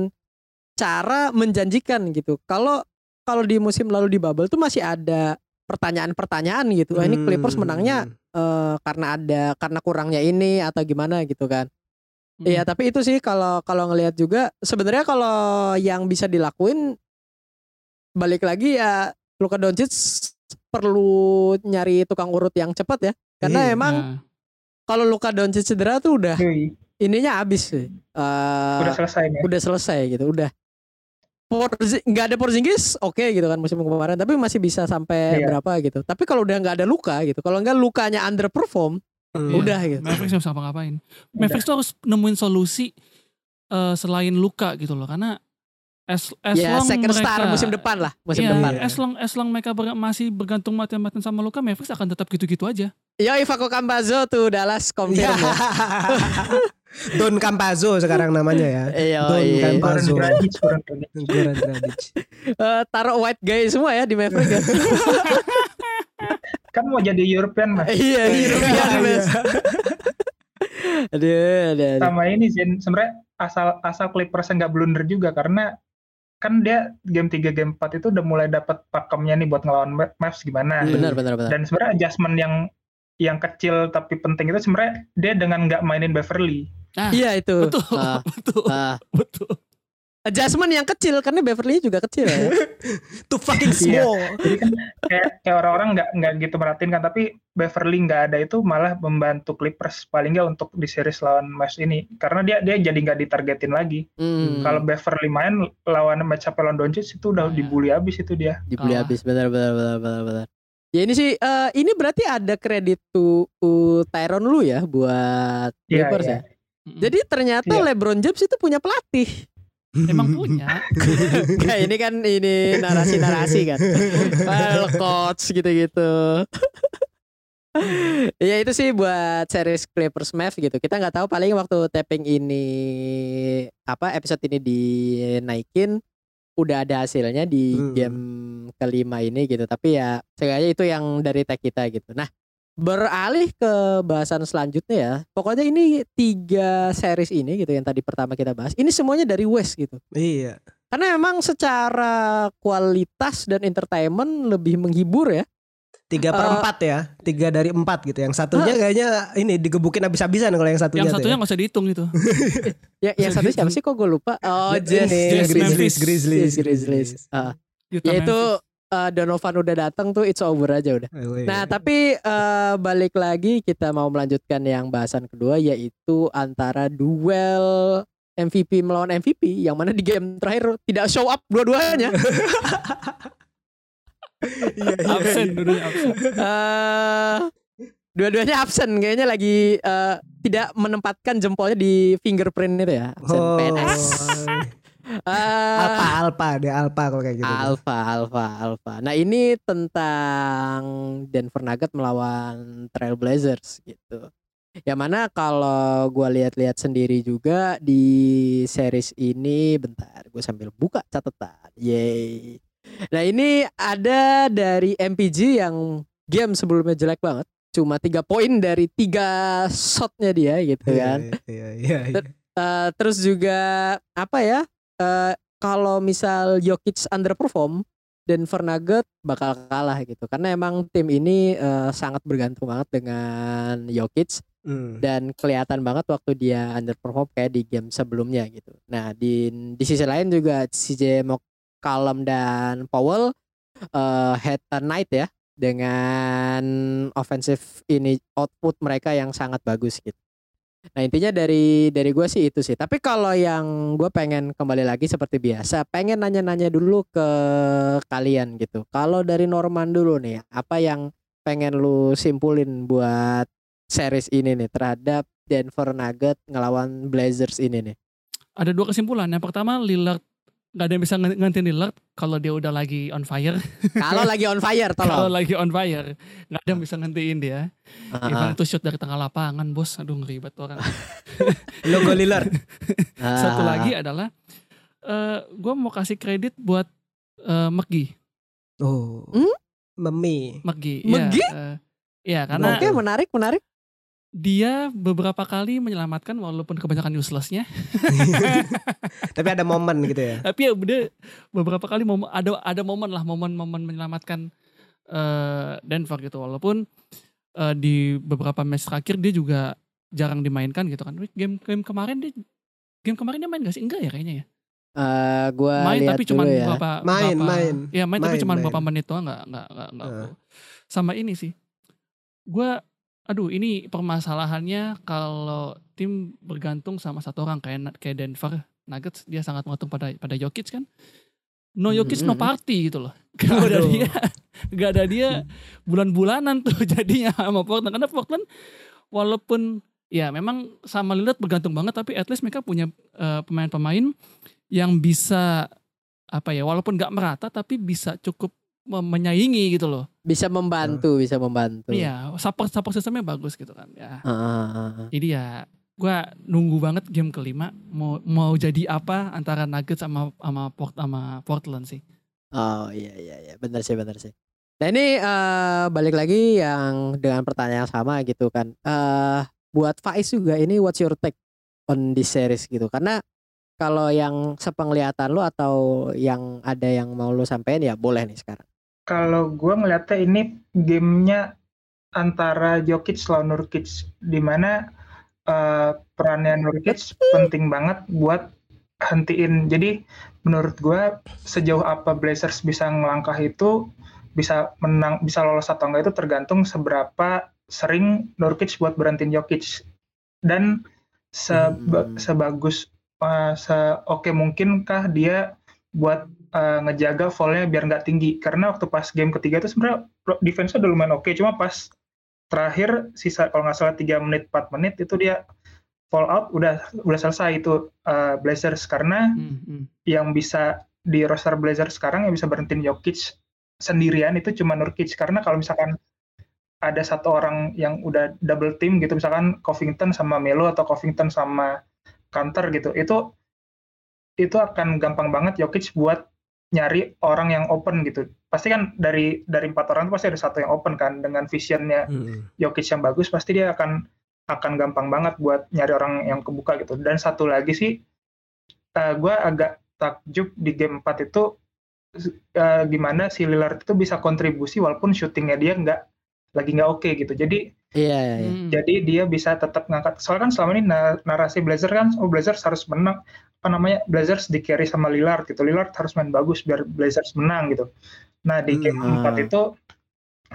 cara menjanjikan gitu. Kalau kalau di musim lalu di bubble tuh masih ada pertanyaan-pertanyaan gitu. Wah, ini Clippers Hmm. menangnya eh, karena ada karena kurangnya ini atau gimana gitu kan. Hmm. Iya, tapi itu sih kalau kalau ngelihat juga sebenarnya kalau yang bisa dilakuin balik lagi ya Luka Doncic perlu nyari tukang urut yang cepat ya. Karena Iya. emang Nah, kalau Luka Doncic cedera tuh udah Yoi, ininya habis sih. Eh, udah selesai nih udah selesai gitu, udah. Nggak ada Porzingis oke gitu kan musim kemarin tapi masih bisa sampai Iya. berapa gitu tapi kalau udah nggak ada luka gitu kalau nggak lukanya underperform Hmm. Iya. udah gitu Mavericks nggak bisa ngapa-ngapain. Mavericks tuh harus nemuin solusi eh, selain luka gitu loh karena as, as ya long second mereka, star musim depan lah musim Iya, depan as long as long mereka ber- masih bergantung mati-matian sama luka Mavericks akan tetap gitu-gitu aja. Yo Ivako Cambazo tuh Dallas Iya. confirm ya. Don Campazzo sekarang namanya ya. Iya, Don iya. Goran Campazzo. Dragic, Goran Dragic. Goran Dragic. Eh, taruh white guy semua ya di Maverick ya. kan mau jadi European mas iya, European Iya. best. aduh, aduh, aduh. sama ini Zen sebenarnya asal asal Clippers nggak blunder juga karena kan dia game 3 game 4 itu udah mulai dapat pakemnya nih buat ngelawan Ma- Mavs gimana Benar, benar, benar. dan sebenarnya adjustment yang yang kecil tapi penting itu sebenarnya dia dengan nggak mainin Beverly Nah, Iya itu. betul, Ah, betul, ah. betul. Adjustment yang kecil karena Beverly juga kecil ya. Too fucking Iya. small. jadi kan kayak kayak orang-orang nggak nggak gitu merhatiin kan tapi Beverly nggak ada itu malah membantu Clippers paling nggak untuk di series lawan Mavs ini karena dia dia jadi nggak ditargetin lagi Hmm, kalau Beverly main lawan match up lawan Doncic itu udah Iya. dibully abis itu dia dibeli Ah. habis benar benar benar benar benar. Ya ini sih eh, ini berarti ada kredit tuh uh, Tyron lu ya buat Iya, Clippers iya. ya. Jadi ternyata Iya. LeBron James itu punya pelatih. Emang punya. Kayak ini kan ini narasi-narasi kan. Well, coach gitu-gitu. ya itu sih buat series Clippers Mavs gitu. Kita nggak tahu paling waktu tapping ini apa episode ini dinaikin udah ada hasilnya di Hmm. game kelima ini gitu. Tapi ya sengaja itu yang dari tag kita gitu. Nah beralih ke bahasan selanjutnya ya. Pokoknya ini tiga series ini gitu yang tadi pertama kita bahas. Ini semuanya dari West gitu. Iya. karena memang secara kualitas dan entertainment lebih menghibur ya. Tiga per Eh, empat ya, tiga dari empat gitu. Yang satunya kayaknya ini digebukin habis-habisan kalau yang satunya. Yang tuh satunya ya. nggak usah dihitung gitu. Ya, yang satu siapa sih kok gue lupa? Oh, Jess Grizzlies. Grizzlies, Jess Grizzlies. Ah, Utah eh, Donovan udah datang tuh it's over aja udah. Oh, iya. Nah, tapi eh, balik lagi kita mau melanjutkan yang bahasan kedua yaitu antara duel MVP melawan MVP yang mana di game terakhir tidak show up dua-duanya. Iya, iya, absen iya. dulunya absen. Eh, dua-duanya absen kayaknya lagi eh, tidak menempatkan jempolnya di fingerprint itu ya. Absen Oh. PNS. Eh, Alpha, Alpha, dia Alpha kalau kayak gitu. Alpha, Alpha, Alpha. Nah ini tentang Denver Nuggets melawan Trailblazers gitu. Yang mana kalau gua lihat-lihat sendiri juga di series ini, bentar, gue sambil buka catatan. Yay. Nah ini ada dari MPG yang game sebelumnya jelek banget. Cuma tiga poin dari tiga shotnya dia gitu kan. Iya, iya, iya. Eh, terus juga apa ya? Eh kalau misal Jokic underperform, Denver Nuggets bakal kalah gitu. Karena emang tim ini eh, sangat bergantung banget dengan Jokic Hmm. dan kelihatan banget waktu dia underperform kayak di game sebelumnya gitu. Nah, di di sisi lain juga CJ McCollum dan Powell eh head a night ya dengan offensive ini output mereka yang sangat bagus gitu. Nah intinya dari dari gue sih itu sih. Tapi kalau yang gue pengen kembali lagi seperti biasa, pengen nanya-nanya dulu ke kalian gitu. Kalau dari Norman dulu nih, apa yang pengen lu simpulin buat series ini nih terhadap Denver Nuggets ngelawan Blazers ini nih? Ada dua kesimpulan. Yang pertama Lillard nggak ada yang bisa ng- ngantiin Lillard kalau dia udah lagi on fire. Kalau lagi on fire Kalau tolong. lagi on fire nggak ada yang bisa ngantiin dia. Ah, Even itu shoot dari tengah lapangan bos. Aduh ngeribet orang. Logo Lillard. ah. Satu lagi adalah eh gue mau kasih kredit buat eh McGee. Oh. Hmm? Memi. McGee. McGee? Iya, eh, Iya karena Oke menarik menarik. Dia beberapa kali menyelamatkan walaupun kebanyakan uselessnya. Tapi ada momen gitu ya. Tapi ya dia beberapa kali momen, ada ada momen lah momen-momen menyelamatkan eh, Denver gitu walaupun eh, di beberapa match terakhir dia juga jarang dimainkan gitu kan. Game game kemarin dia game kemarin dia main gak sih? Enggak ya kayaknya ya. Eh gua main tapi cuma ya. beberapa Main, beberapa- main. Ya main, tapi Main, cuma main. beberapa menit doang enggak, enggak Eh. Sama ini sih. Gua aduh ini permasalahannya kalau tim bergantung sama satu orang kayak kayak Denver Nuggets dia sangat bergantung pada pada Jokic kan. No Jokic no party gitu loh. Gak ada Aduh. dia. Gak ada dia bulan-bulanan tuh jadinya sama Portland karena Portland walaupun ya memang sama Lillard bergantung banget tapi at least mereka punya eh, pemain-pemain yang bisa apa ya walaupun nggak merata tapi bisa cukup menyaingi gitu loh. Bisa membantu, bisa membantu. Iya, support support sistemnya bagus gitu kan. Ya. Ah, ah, ah. Jadi ya gua nunggu banget game kelima mau mau jadi apa antara Nuggets sama sama Port sama Portland sih. Oh iya iya iya benar sih benar sih. Nah ini eh, balik lagi yang dengan pertanyaan yang sama gitu kan. eh buat Faiz juga ini what's your take on this series gitu karena kalau yang sepenglihatan lu atau yang ada yang mau lu sampein ya boleh nih sekarang. Kalau gue ngeliatnya ini gamenya antara Jokic lawan Nurkic, di mana eh, perannya Nurkic penting banget buat hentiin. Jadi menurut gue sejauh apa Blazers bisa ngelangkah itu bisa menang, bisa lolos atau enggak itu tergantung seberapa sering Nurkic buat berhentiin Jokic dan seba- Hmm. sebagus eh, seoke mungkinkah dia buat eh, ngejaga fallnya biar nggak tinggi. Karena waktu pas game ketiga itu sebenarnya defense-nya udah lumayan oke. Cuma pas terakhir sisa kalau nggak salah 3 menit 4 menit itu dia fall out udah udah selesai itu eh, Blazers. Karena Hmm, hmm. yang bisa di roster Blazers sekarang yang bisa berhentiin Jokic sendirian itu cuma Nurkic. Karena kalau misalkan ada satu orang yang udah double team gitu misalkan Covington sama Melo atau Covington sama Kanter gitu itu itu akan gampang banget Jokic buat nyari orang yang open gitu pasti kan dari dari empat orang itu pasti ada satu yang open kan dengan visionnya Hmm. Jokic yang bagus pasti dia akan akan gampang banget buat nyari orang yang kebuka gitu dan satu lagi sih gue agak takjub di game 4 itu uh, gimana si Lillard itu bisa kontribusi walaupun syutingnya dia nggak lagi nggak oke okay, gitu. Jadi iya, iya, iya. Hmm. jadi dia bisa tetap ngangkat. Soalnya kan selama ini narasi Blazer kan, oh Blazers harus menang. Apa namanya Blazers di carry sama Lillard gitu. Lillard harus main bagus biar Blazers menang gitu. Nah di game Hmm. 4 itu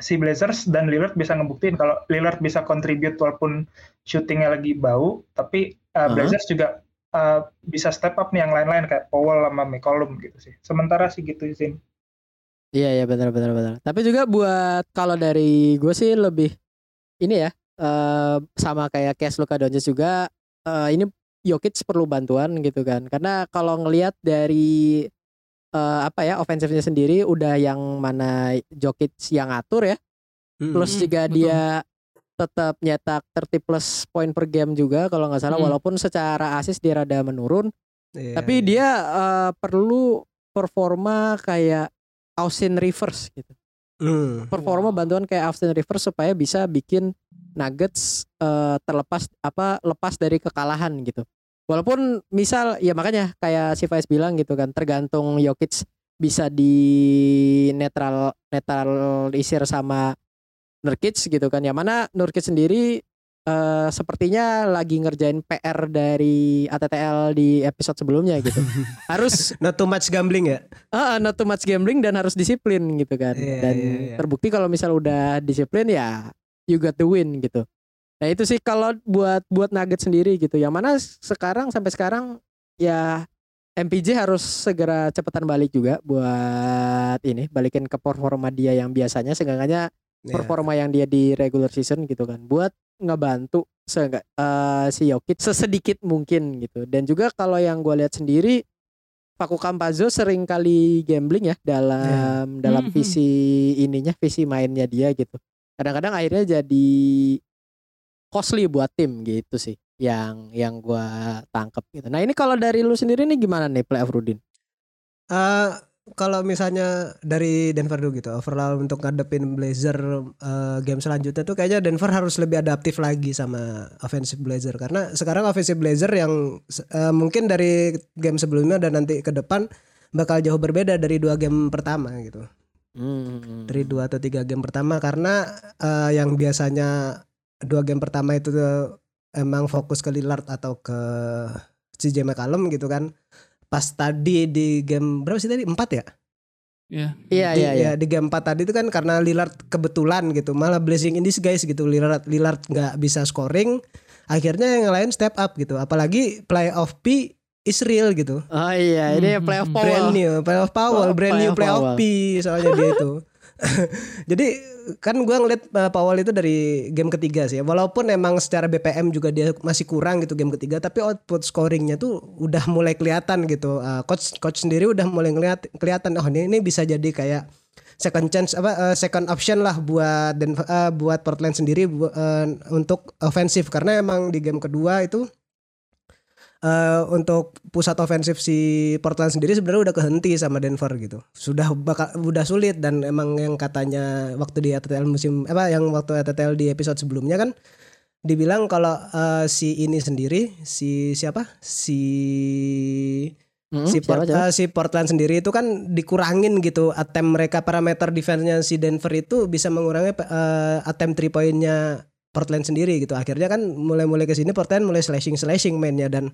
si Blazers dan Lillard bisa ngebuktiin kalau Lillard bisa contribute walaupun syutingnya lagi bau, tapi uh, Uh-huh. Blazers juga uh, bisa step up nih yang lain-lain kayak Powell sama McCollum gitu sih. Sementara sih gitu sih. Iya iya benar benar benar. Tapi juga buat kalau dari gue sih lebih ini ya eh sama kayak Case Luka Doncic juga eh ini Jokic perlu bantuan gitu kan. Karena kalau ngelihat dari eh apa ya ofensifnya sendiri udah yang mana Jokic yang ngatur ya. Hmm. Plus Hmm, juga betul. dia tetap nyetak 30 plus poin per game juga kalau nggak salah Hmm. walaupun secara asis dia rada menurun Iya, tapi iya. dia eh, perlu performa kayak Austin Rivers gitu Hmm. performa bantuan kayak Austin Rivers supaya bisa bikin Nuggets eh, terlepas apa lepas dari kekalahan gitu. Walaupun misal ya makanya kayak si Faiz bilang gitu kan tergantung Jokic bisa di netral netralisir sama Nurkic gitu kan. Yang mana Nurkic sendiri eh, sepertinya lagi ngerjain PR dari ATTL di episode sebelumnya gitu. Harus Not too much gambling ya. Ah, not too much gambling dan harus disiplin gitu kan. Iya, dan iya, iya. terbukti kalau misal udah disiplin ya you got the win gitu. Nah, itu sih kalau buat buat Nugget sendiri gitu. Yang mana sekarang sampai sekarang ya MPJ harus segera cepetan balik juga buat ini balikin ke performa dia yang biasanya seenggaknya Iya. performa yang dia di regular season gitu kan buat ngebantu seenggak eh, si Jokic sesedikit mungkin gitu. Dan juga kalau yang gue lihat sendiri Paku Campazzo sering kali gambling ya dalam dalam Mhm. visi ininya visi mainnya dia gitu. Kadang-kadang akhirnya jadi costly buat tim gitu sih yang yang gua tangkep gitu. Nah ini kalau dari lu sendiri nih gimana nih playoff Rudin? Eh, kalau misalnya dari Denver dulu gitu, overall untuk ngadepin Blazer eh, game selanjutnya tuh kayaknya Denver harus lebih adaptif lagi sama offensive Blazer karena sekarang offensive Blazer yang eh, mungkin dari game sebelumnya dan nanti ke depan bakal jauh berbeda dari dua game pertama gitu. Hmm. Dari dua atau tiga game pertama karena eh, yang biasanya dua game pertama itu tuh emang fokus ke Lillard atau ke CJ McCollum gitu kan. Pas tadi di game berapa sih tadi? Empat ya? Iya. iya di, iya iya. ya, di game 4 tadi itu kan karena Lillard kebetulan gitu. Malah blessing in disguise gitu. Lillard Lillard nggak bisa scoring. Akhirnya yang lain step up gitu. Apalagi playoff P is real gitu. Oh iya ini Hmm, playoff hmm, Powell brand new playoff Powell Oh, brand new playoff playoff P soalnya dia itu jadi kan gua ngeliat uh, Powell itu dari game ketiga sih walaupun emang secara BPM juga dia masih kurang gitu game ketiga tapi output scoringnya tuh udah mulai kelihatan gitu. Uh, coach coach sendiri udah mulai ngeliat kelihatan oh ini, ini bisa jadi kayak second chance apa uh, second option lah buat dan buat Portland sendiri bu- uh, untuk ofensif karena emang di game kedua itu eh untuk pusat ofensif si Portland sendiri sebenarnya udah kehenti sama Denver gitu. Sudah bakal udah sulit dan emang yang katanya waktu di ATTL musim apa yang waktu ATTL di episode sebelumnya kan dibilang kalau eh, si ini sendiri si siapa? Si Hmm, si, Port- eh, si Portland sendiri itu kan dikurangin gitu attempt mereka parameter defense-nya si Denver itu bisa mengurangi eh, attempt three point-nya Portland sendiri gitu. Akhirnya kan mulai-mulai ke sini Portland mulai slashing-slashing mainnya dan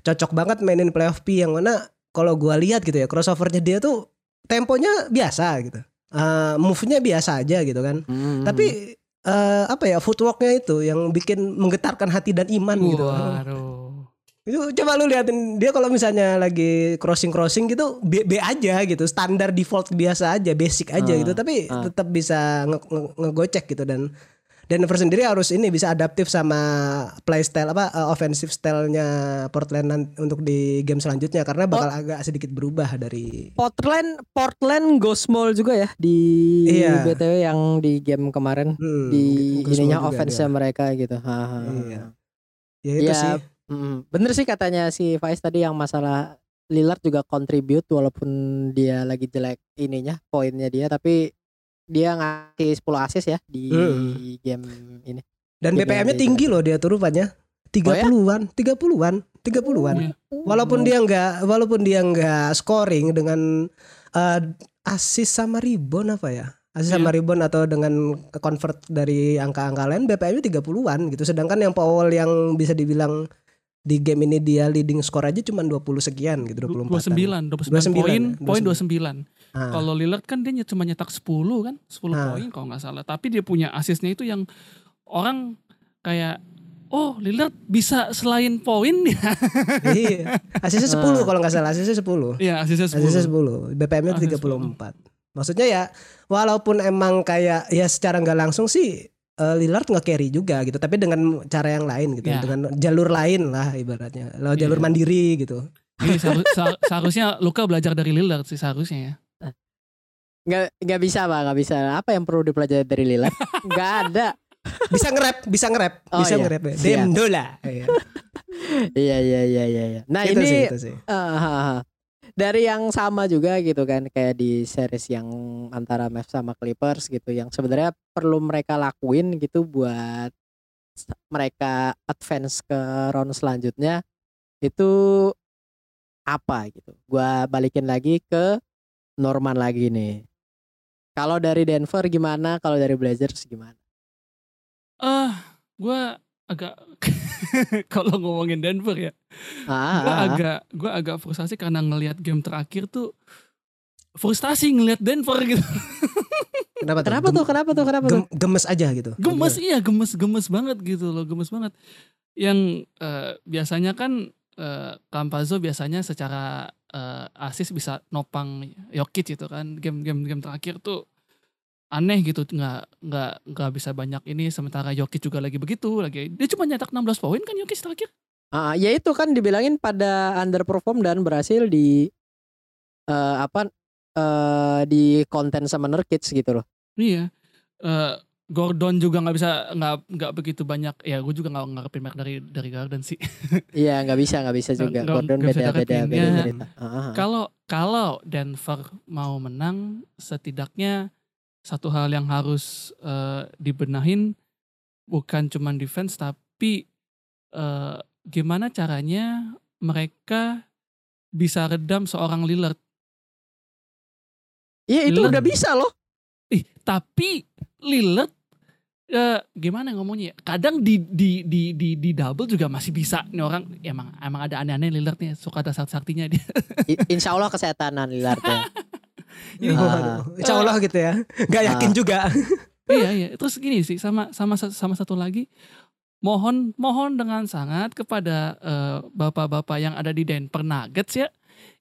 cocok banget mainin playoff P yang mana kalau gua lihat gitu ya crossovernya dia tuh temponya biasa gitu. Eh, move-nya biasa aja gitu kan. Hmm. Tapi eh, apa ya footworknya itu yang bikin menggetarkan hati dan iman gitu. Waduh. Itu coba lu liatin dia kalau misalnya lagi crossing crossing gitu B, B aja gitu standar default biasa aja basic aja Ah, gitu tapi ah. tetap bisa nge- nge- ngegocek gitu dan Denver sendiri harus ini bisa adaptif sama play style apa uh, offensive stylenya Portland untuk di game selanjutnya karena bakal agak sedikit berubah dari Portland Portland go small juga ya di Iya. BTW yang di game kemarin hmm, di ininya offense mereka gitu. Ha, ha. Iya. ya itu Iya, sih mm, bener sih katanya si Faiz tadi yang masalah Lillard juga contribute walaupun dia lagi jelek ininya poinnya dia tapi dia ngasih 10 assist ya di Hmm. game ini. dan Iya, BPM-nya iya, tinggi loh dia tuh rupanya 30-an, 30-an, 30-an. Iya. Walaupun dia nggak walaupun dia nggak scoring dengan eh assist sama rebound apa ya? Assist sama rebound atau dengan convert dari angka-angka lain BPM-nya 30-an gitu. Sedangkan yang Powell yang bisa dibilang di game ini dia leading score aja cuma 20 sekian gitu 24 29, 29, 29, poin, ya, poin 29. 29. Ah. Kalau Lillard kan dia cuma nyetak 10 kan, 10 Ah. poin kalau nggak salah. Tapi dia punya asisnya itu yang orang kayak oh Lillard bisa selain poin ya. iya. Asisnya 10 kalau nggak salah, asisnya 10. Iya, asisnya 10. Asisnya 10. BPM-nya Asisnya 34. Maksudnya ya walaupun emang kayak ya secara nggak langsung sih eh, Lillard nggak carry juga gitu, tapi dengan cara yang lain gitu, Ya. dengan jalur lain lah ibaratnya. Lo jalur Iya. mandiri gitu. Ini seharu- seha- seharusnya Luka belajar dari Lillard sih seharusnya ya. Nggak nggak bisa pak, nggak bisa. Apa yang perlu dipelajari dari Lillard? Nggak ada. Bisa nge-rap, bisa nge-rap, Oh, bisa iya. nge-rap ya. Dem dola. Iya. Iya iya iya iya. iya. Nah Itu ini sih, itu sih. ha, ha. Dari yang sama juga gitu kan kayak di series yang antara Mavs sama Clippers gitu yang sebenarnya perlu mereka lakuin gitu buat mereka advance ke round selanjutnya itu apa gitu. Gua balikin lagi ke Norman lagi nih. Kalau dari Denver gimana? Kalau dari Blazers gimana? Eh, gua agak kalau ngomongin Denver ya, Ah, gua ah, agak gua agak frustasi karena ngelihat game terakhir tuh frustasi ngelihat Denver gitu. Kenapa tuh? Kenapa tuh? Kenapa tuh? Kenapa tuh? gem- gemes aja gitu. Gemes iya, gemes gemes banget gitu loh, gemes banget. Yang eh, biasanya kan eh, Campazzo biasanya secara eh, asis bisa nopang Jokic gitu kan. Game-game game terakhir tuh aneh gitu nggak nggak nggak bisa banyak ini sementara Jokic juga lagi begitu lagi dia cuma nyetak 16 poin kan Jokic terakhir Ah, ya itu kan dibilangin pada underperform dan berhasil di eh, apa eh, di konten sama Nurkic gitu loh. iya Eh, Gordon juga nggak bisa nggak nggak begitu banyak ya gue juga nggak ngarepin banyak dari dari Gordon sih Iya nggak bisa nggak bisa juga. Nggak- Gordon bisa beda beda beda cerita. Ah, ah, ah. Kalau kalau Denver mau menang, setidaknya satu hal yang harus eh, dibenahin bukan cuman defense tapi eh, gimana caranya mereka bisa redam seorang Lillard. Iya itu Lillard- udah bisa loh. Ih, tapi Lillard eh, gimana ngomongnya? ya? Kadang di di di di di double juga masih bisa nih orang emang emang ada aneh-aneh Lillard nih suka ada saktinya dia. Insya Allah kesehatanan Lillard ya. Ini Ah. Waduh, Insya Allah gitu ya. Gak yakin juga. iya iya. Terus gini sih sama sama sama satu lagi. Mohon mohon dengan sangat kepada eh, bapak-bapak yang ada di Denver Nuggets ya.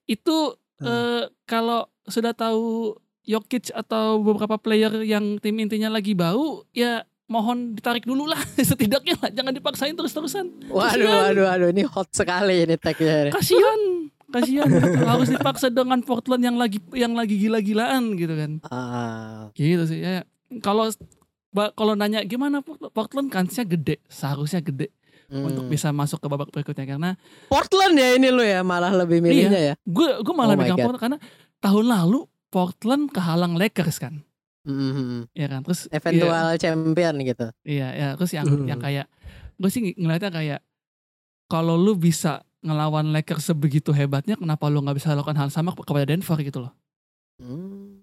Itu eh, kalau sudah tahu Jokic atau beberapa player yang tim intinya lagi bau ya mohon ditarik dulu lah. Setidaknya lah jangan dipaksain terus-terusan. Waduh waduh waduh. Ini hot sekali ini tagnya. kasihan kasihan harus dipaksa dengan Portland yang lagi yang lagi gila-gilaan gitu kan Ah, gitu sih ya kalau kalau nanya gimana Port- Portland kansnya gede seharusnya gede untuk hmm. bisa masuk ke babak berikutnya karena Portland ya ini lo ya malah lebih milihnya ya. gue gue malah Oh megang. Portland karena tahun lalu Portland kehalang Lakers kan Mhm. ya kan terus Eventual champion gitu. iya iya terus yang Hmm. yang kayak gue sih ng- ngeliatnya kayak kalau lu bisa ngelawan Lakers sebegitu hebatnya kenapa lu nggak bisa lakukan hal sama kepada Denver gitu loh Hmm.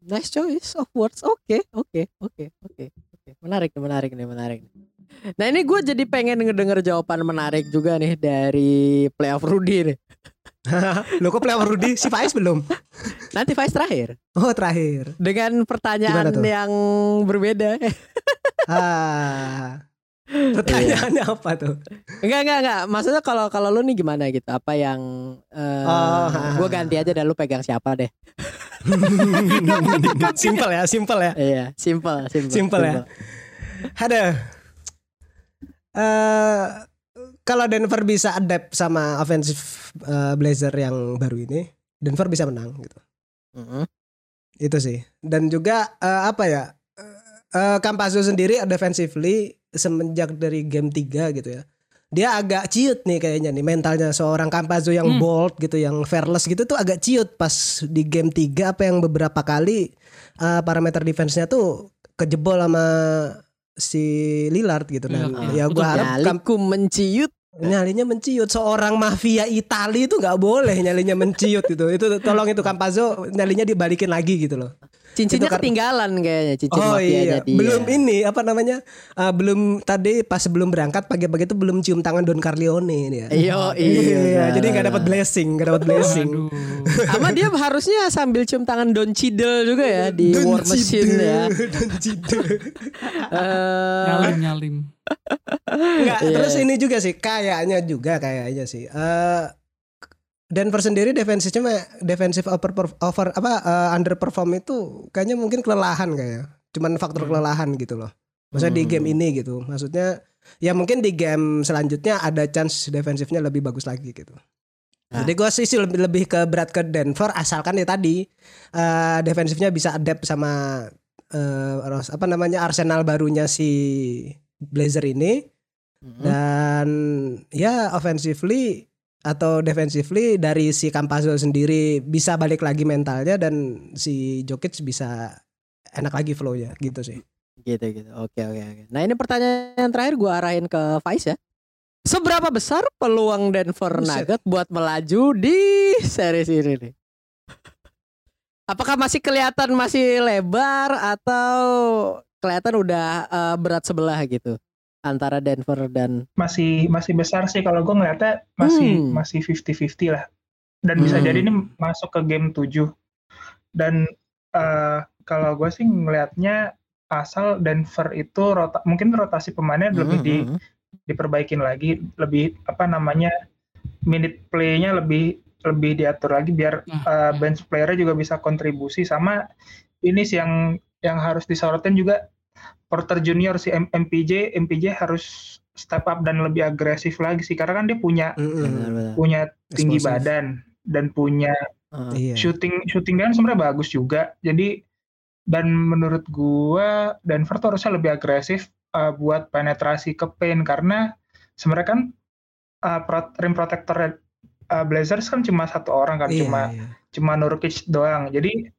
Nice choice of words. Oke, oke, oke, oke, oke. Menarik nih, menarik nih, menarik. nih. Nah ini gue jadi pengen ngedenger jawaban menarik juga nih dari playoff Rudy nih. Lo kok playoff Rudy? Si Faiz belum? Nanti Vice terakhir Oh terakhir. dengan pertanyaan yang berbeda. Ah. Pertanyaannya apa tuh? enggak, enggak, enggak. Maksudnya kalau kalau lu nih gimana gitu? Apa yang eh Oh, gue ganti aja dan lu pegang siapa deh? simple ya, simple ya. Iya, simple, simple. Simple ya. Ada. Eh kalau Denver bisa adapt sama offensive eh, Blazer yang baru ini, Denver bisa menang gitu. Mhm. Itu sih. Dan juga eh, apa ya? Eh Campazzo sendiri defensively semenjak dari game 3 gitu ya. Dia agak ciut nih kayaknya nih mentalnya seorang Campazzo yang Hmm. bold gitu, yang fearless gitu tuh agak ciut pas di game 3 apa yang beberapa kali eh, parameter defense-nya tuh kejebol sama si Lillard gitu dan Lillard, ya betul. gua harap Nyaliku menciut. nyalinya menciut seorang mafia Itali itu nggak boleh nyalinya menciut itu itu tolong itu Campazzo nyalinya dibalikin lagi gitu loh Cincinnya Itu ketinggalan kayaknya cincin oh mafianya iya dia. belum ini apa namanya uh, belum tadi pas sebelum berangkat pagi-pagi itu belum cium tangan Don Corleone dia Iya, iya iya. jadi nggak dapat blessing nggak dapat blessing. Sama dia harusnya sambil cium tangan Don Cheadle juga ya di Don War Machine Cide, ya. Don Cide. Eh, Nyalim nyalim. Enggak, Iya. terus ini juga sih kayaknya juga kayaknya sih. Eh Denver sendiri defensifnya defensive over, over apa eh, underperform itu kayaknya mungkin kelelahan kayak. Cuman faktor kelelahan gitu loh. Maksudnya di Hmm. game ini gitu. Maksudnya ya mungkin di game selanjutnya ada chance defensifnya lebih bagus lagi gitu. Nah. Jadi gue sih lebih, lebih ke berat ke Denver asalkan ya tadi eh defensifnya bisa adapt sama Ros- apa namanya Arsenal barunya si Blazer ini mm, dan ya offensively atau defensively dari si Campazzo sendiri bisa balik lagi mentalnya dan si Jokic bisa enak lagi flow-nya gitu sih. gitu gitu. Oke oke oke. Nah ini pertanyaan terakhir gue arahin ke Faiz ya. Seberapa besar peluang Denver Buset. Nugget buat melaju di series ini nih? Apakah masih kelihatan masih lebar atau kelihatan udah eh, berat sebelah gitu antara Denver dan masih masih besar sih kalau gue ngeliatnya masih Hmm. masih 50-50 lah dan bisa Hmm. jadi ini masuk ke game 7 dan eh, kalau gue sih ngelihatnya asal Denver itu rota, mungkin rotasi pemainnya lebih di, Mm, mm, mm. diperbaikin lagi lebih apa namanya minute play-nya lebih lebih diatur lagi biar ya. bench player juga bisa kontribusi sama ini sih yang yang harus disorotin juga Porter Junior si M- MPJ MPJ harus step up dan lebih agresif lagi sih karena kan dia punya. Benar, benar. punya tinggi Explosive. badan dan punya Ah. Iya. shooting shooting kan sebenarnya bagus juga jadi dan menurut gua Denver tuh harusnya lebih agresif uh, buat penetrasi ke paint karena sebenarnya kan uh, pro- rim protector uh, Blazers kan cuma satu orang kan Iya, cuma iya. cuma Nurkic doang jadi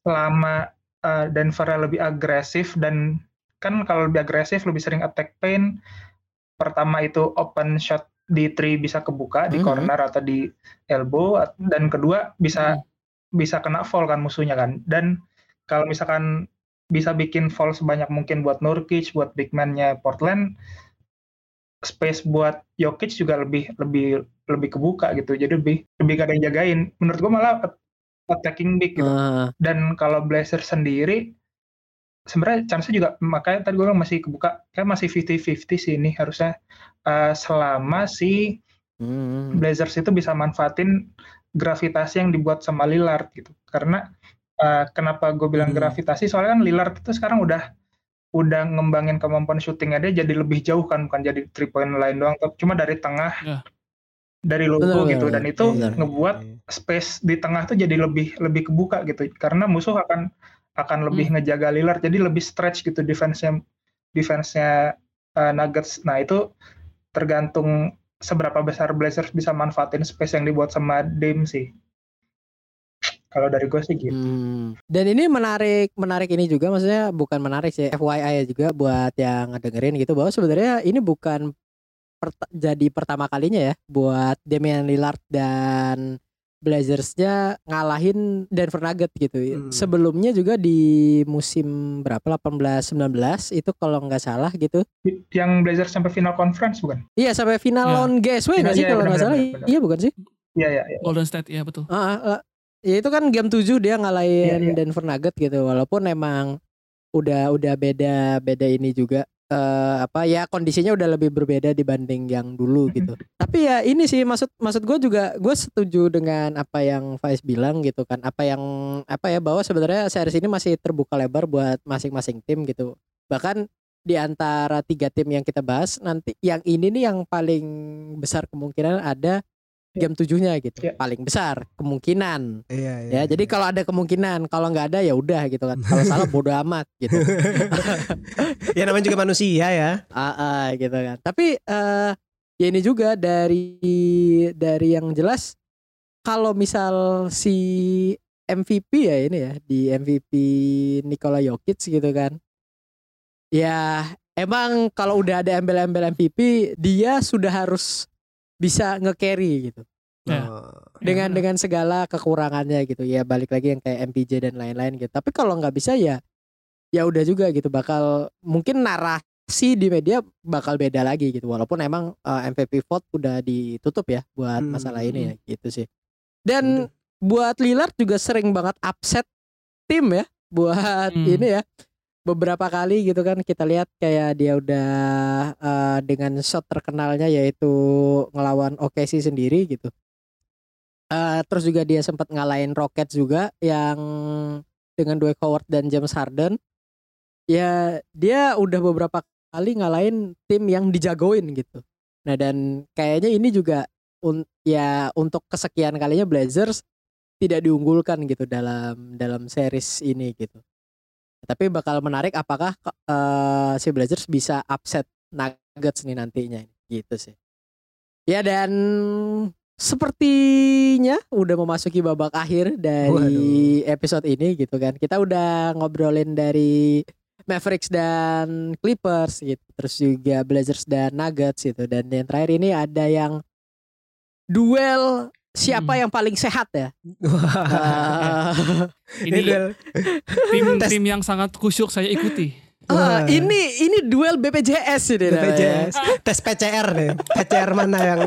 selama uh, Denver lebih agresif dan kan kalau lebih agresif lebih sering attack paint pertama itu open shot di three bisa kebuka di Mhm. corner atau di elbow. Dan kedua bisa bisa kena foul kan musuhnya kan. Dan kalau misalkan bisa bikin foul sebanyak mungkin buat Nurkic buat big man-nya Portland space buat Jokic juga lebih lebih lebih kebuka gitu. Jadi lebih lebih gak ada yang jagain. Menurut gua malah attacking big gitu. Ah, dan kalau Blazer sendiri sebenarnya chance juga makanya tadi gue bilang masih kebuka kayak masih 50-50 sih ini harusnya. Eh, selama si mm, Blazers itu bisa manfaatin gravitasi yang dibuat sama Lillard gitu. Karena eh, kenapa gue bilang Hmm. gravitasi? Soalnya kan Lillard itu sekarang udah udah ngembangin kemampuan syutingnya dia jadi lebih jauh kan bukan jadi three point line doang tapi cuma dari tengah. Ya. Dari logo Benar, gitu. Dan itu benar. ngebuat space di tengah tuh jadi lebih lebih kebuka gitu. Karena musuh akan akan lebih ngejaga Lillard jadi lebih stretch gitu defense-nya defense-nya uh, Nuggets. Nah itu tergantung seberapa besar Blazers bisa manfaatin space yang dibuat sama Dame sih. Kalau dari gue sih gitu. Hmm. Dan ini menarik, menarik ini juga maksudnya bukan menarik sih FYI juga buat yang ngedengerin gitu bahwa sebenarnya ini bukan pert- jadi pertama kalinya ya buat Damian Lillard dan Blazersnya ngalahin Denver Nuggets gitu. Hmm. Sebelumnya juga di musim berapa 18 19 itu kalau nggak salah gitu. yang Blazers sampai final conference bukan Iya sampai final Ya. lawan GSW nggak Iya, sih iya, kalau nggak salah? benar, benar. Iya bukan sih? iya iya iya. Golden State ya betul. Ah, ah, ah. ya itu kan game 7 dia ngalahin Iya, iya. Denver Nuggets gitu walaupun emang udah udah beda beda ini juga eh, apa ya kondisinya udah lebih berbeda dibanding yang dulu gitu. Tapi ya ini sih maksud maksud gue juga gue setuju dengan apa yang Faiz bilang gitu kan. Apa yang apa ya bahwa sebenarnya series ini masih terbuka lebar buat masing-masing tim gitu. Bahkan di antara tiga tim yang kita bahas nanti yang ini nih yang paling besar kemungkinan ada game tujuhnya gitu. Ya. paling besar kemungkinan. Iya, iya. ya jadi kalau ada kemungkinan kalau nggak ada ya udah gitu kan. Kalau salah bodo amat gitu. Ya namanya juga manusia ya. ah, ah, gitu kan. Tapi eh ya ini juga dari dari yang jelas kalau misal si MVP ya ini ya di MVP Nikola Jokic gitu kan. Ya emang kalau udah ada embel-embel MVP dia sudah harus bisa nge-carry gitu. Ya. Oh. Dengan benar. dengan segala kekurangannya gitu. Ya balik lagi yang kayak MPJ dan lain-lain gitu. Tapi kalau nggak bisa ya ya udah juga gitu bakal mungkin narasi di media bakal beda lagi gitu. Walaupun emang eh, MVP vote udah ditutup ya buat Hmm. masalah ini ya gitu sih. Dan buat Lillard juga sering banget upset tim ya buat Hmm. ini ya beberapa kali gitu kan kita lihat kayak dia udah eh, dengan shot terkenalnya yaitu ngelawan OKC sendiri gitu. Eh, terus juga dia sempat ngalahin Rockets juga yang dengan Dwight Howard dan James Harden. Ya dia udah beberapa kali ngalahin tim yang dijagoin gitu. Nah dan kayaknya ini juga un- ya untuk kesekian kalinya Blazers tidak diunggulkan gitu dalam dalam series ini gitu. Tapi bakal menarik apakah eh, si Blazers bisa upset Nuggets nih nantinya gitu sih. Ya dan sepertinya udah memasuki babak akhir dari episode ini gitu kan. Kita udah ngobrolin dari Mavericks dan Clippers gitu. Terus juga Blazers dan Nuggets gitu. Dan yang terakhir ini ada yang duel siapa Hmm. yang paling sehat ya. Eh, Ini tim tim yang sangat kusyuk saya ikuti. Eh, ini ini duel BPJS ini. BPJS. Tes PCR nih. PCR mana yang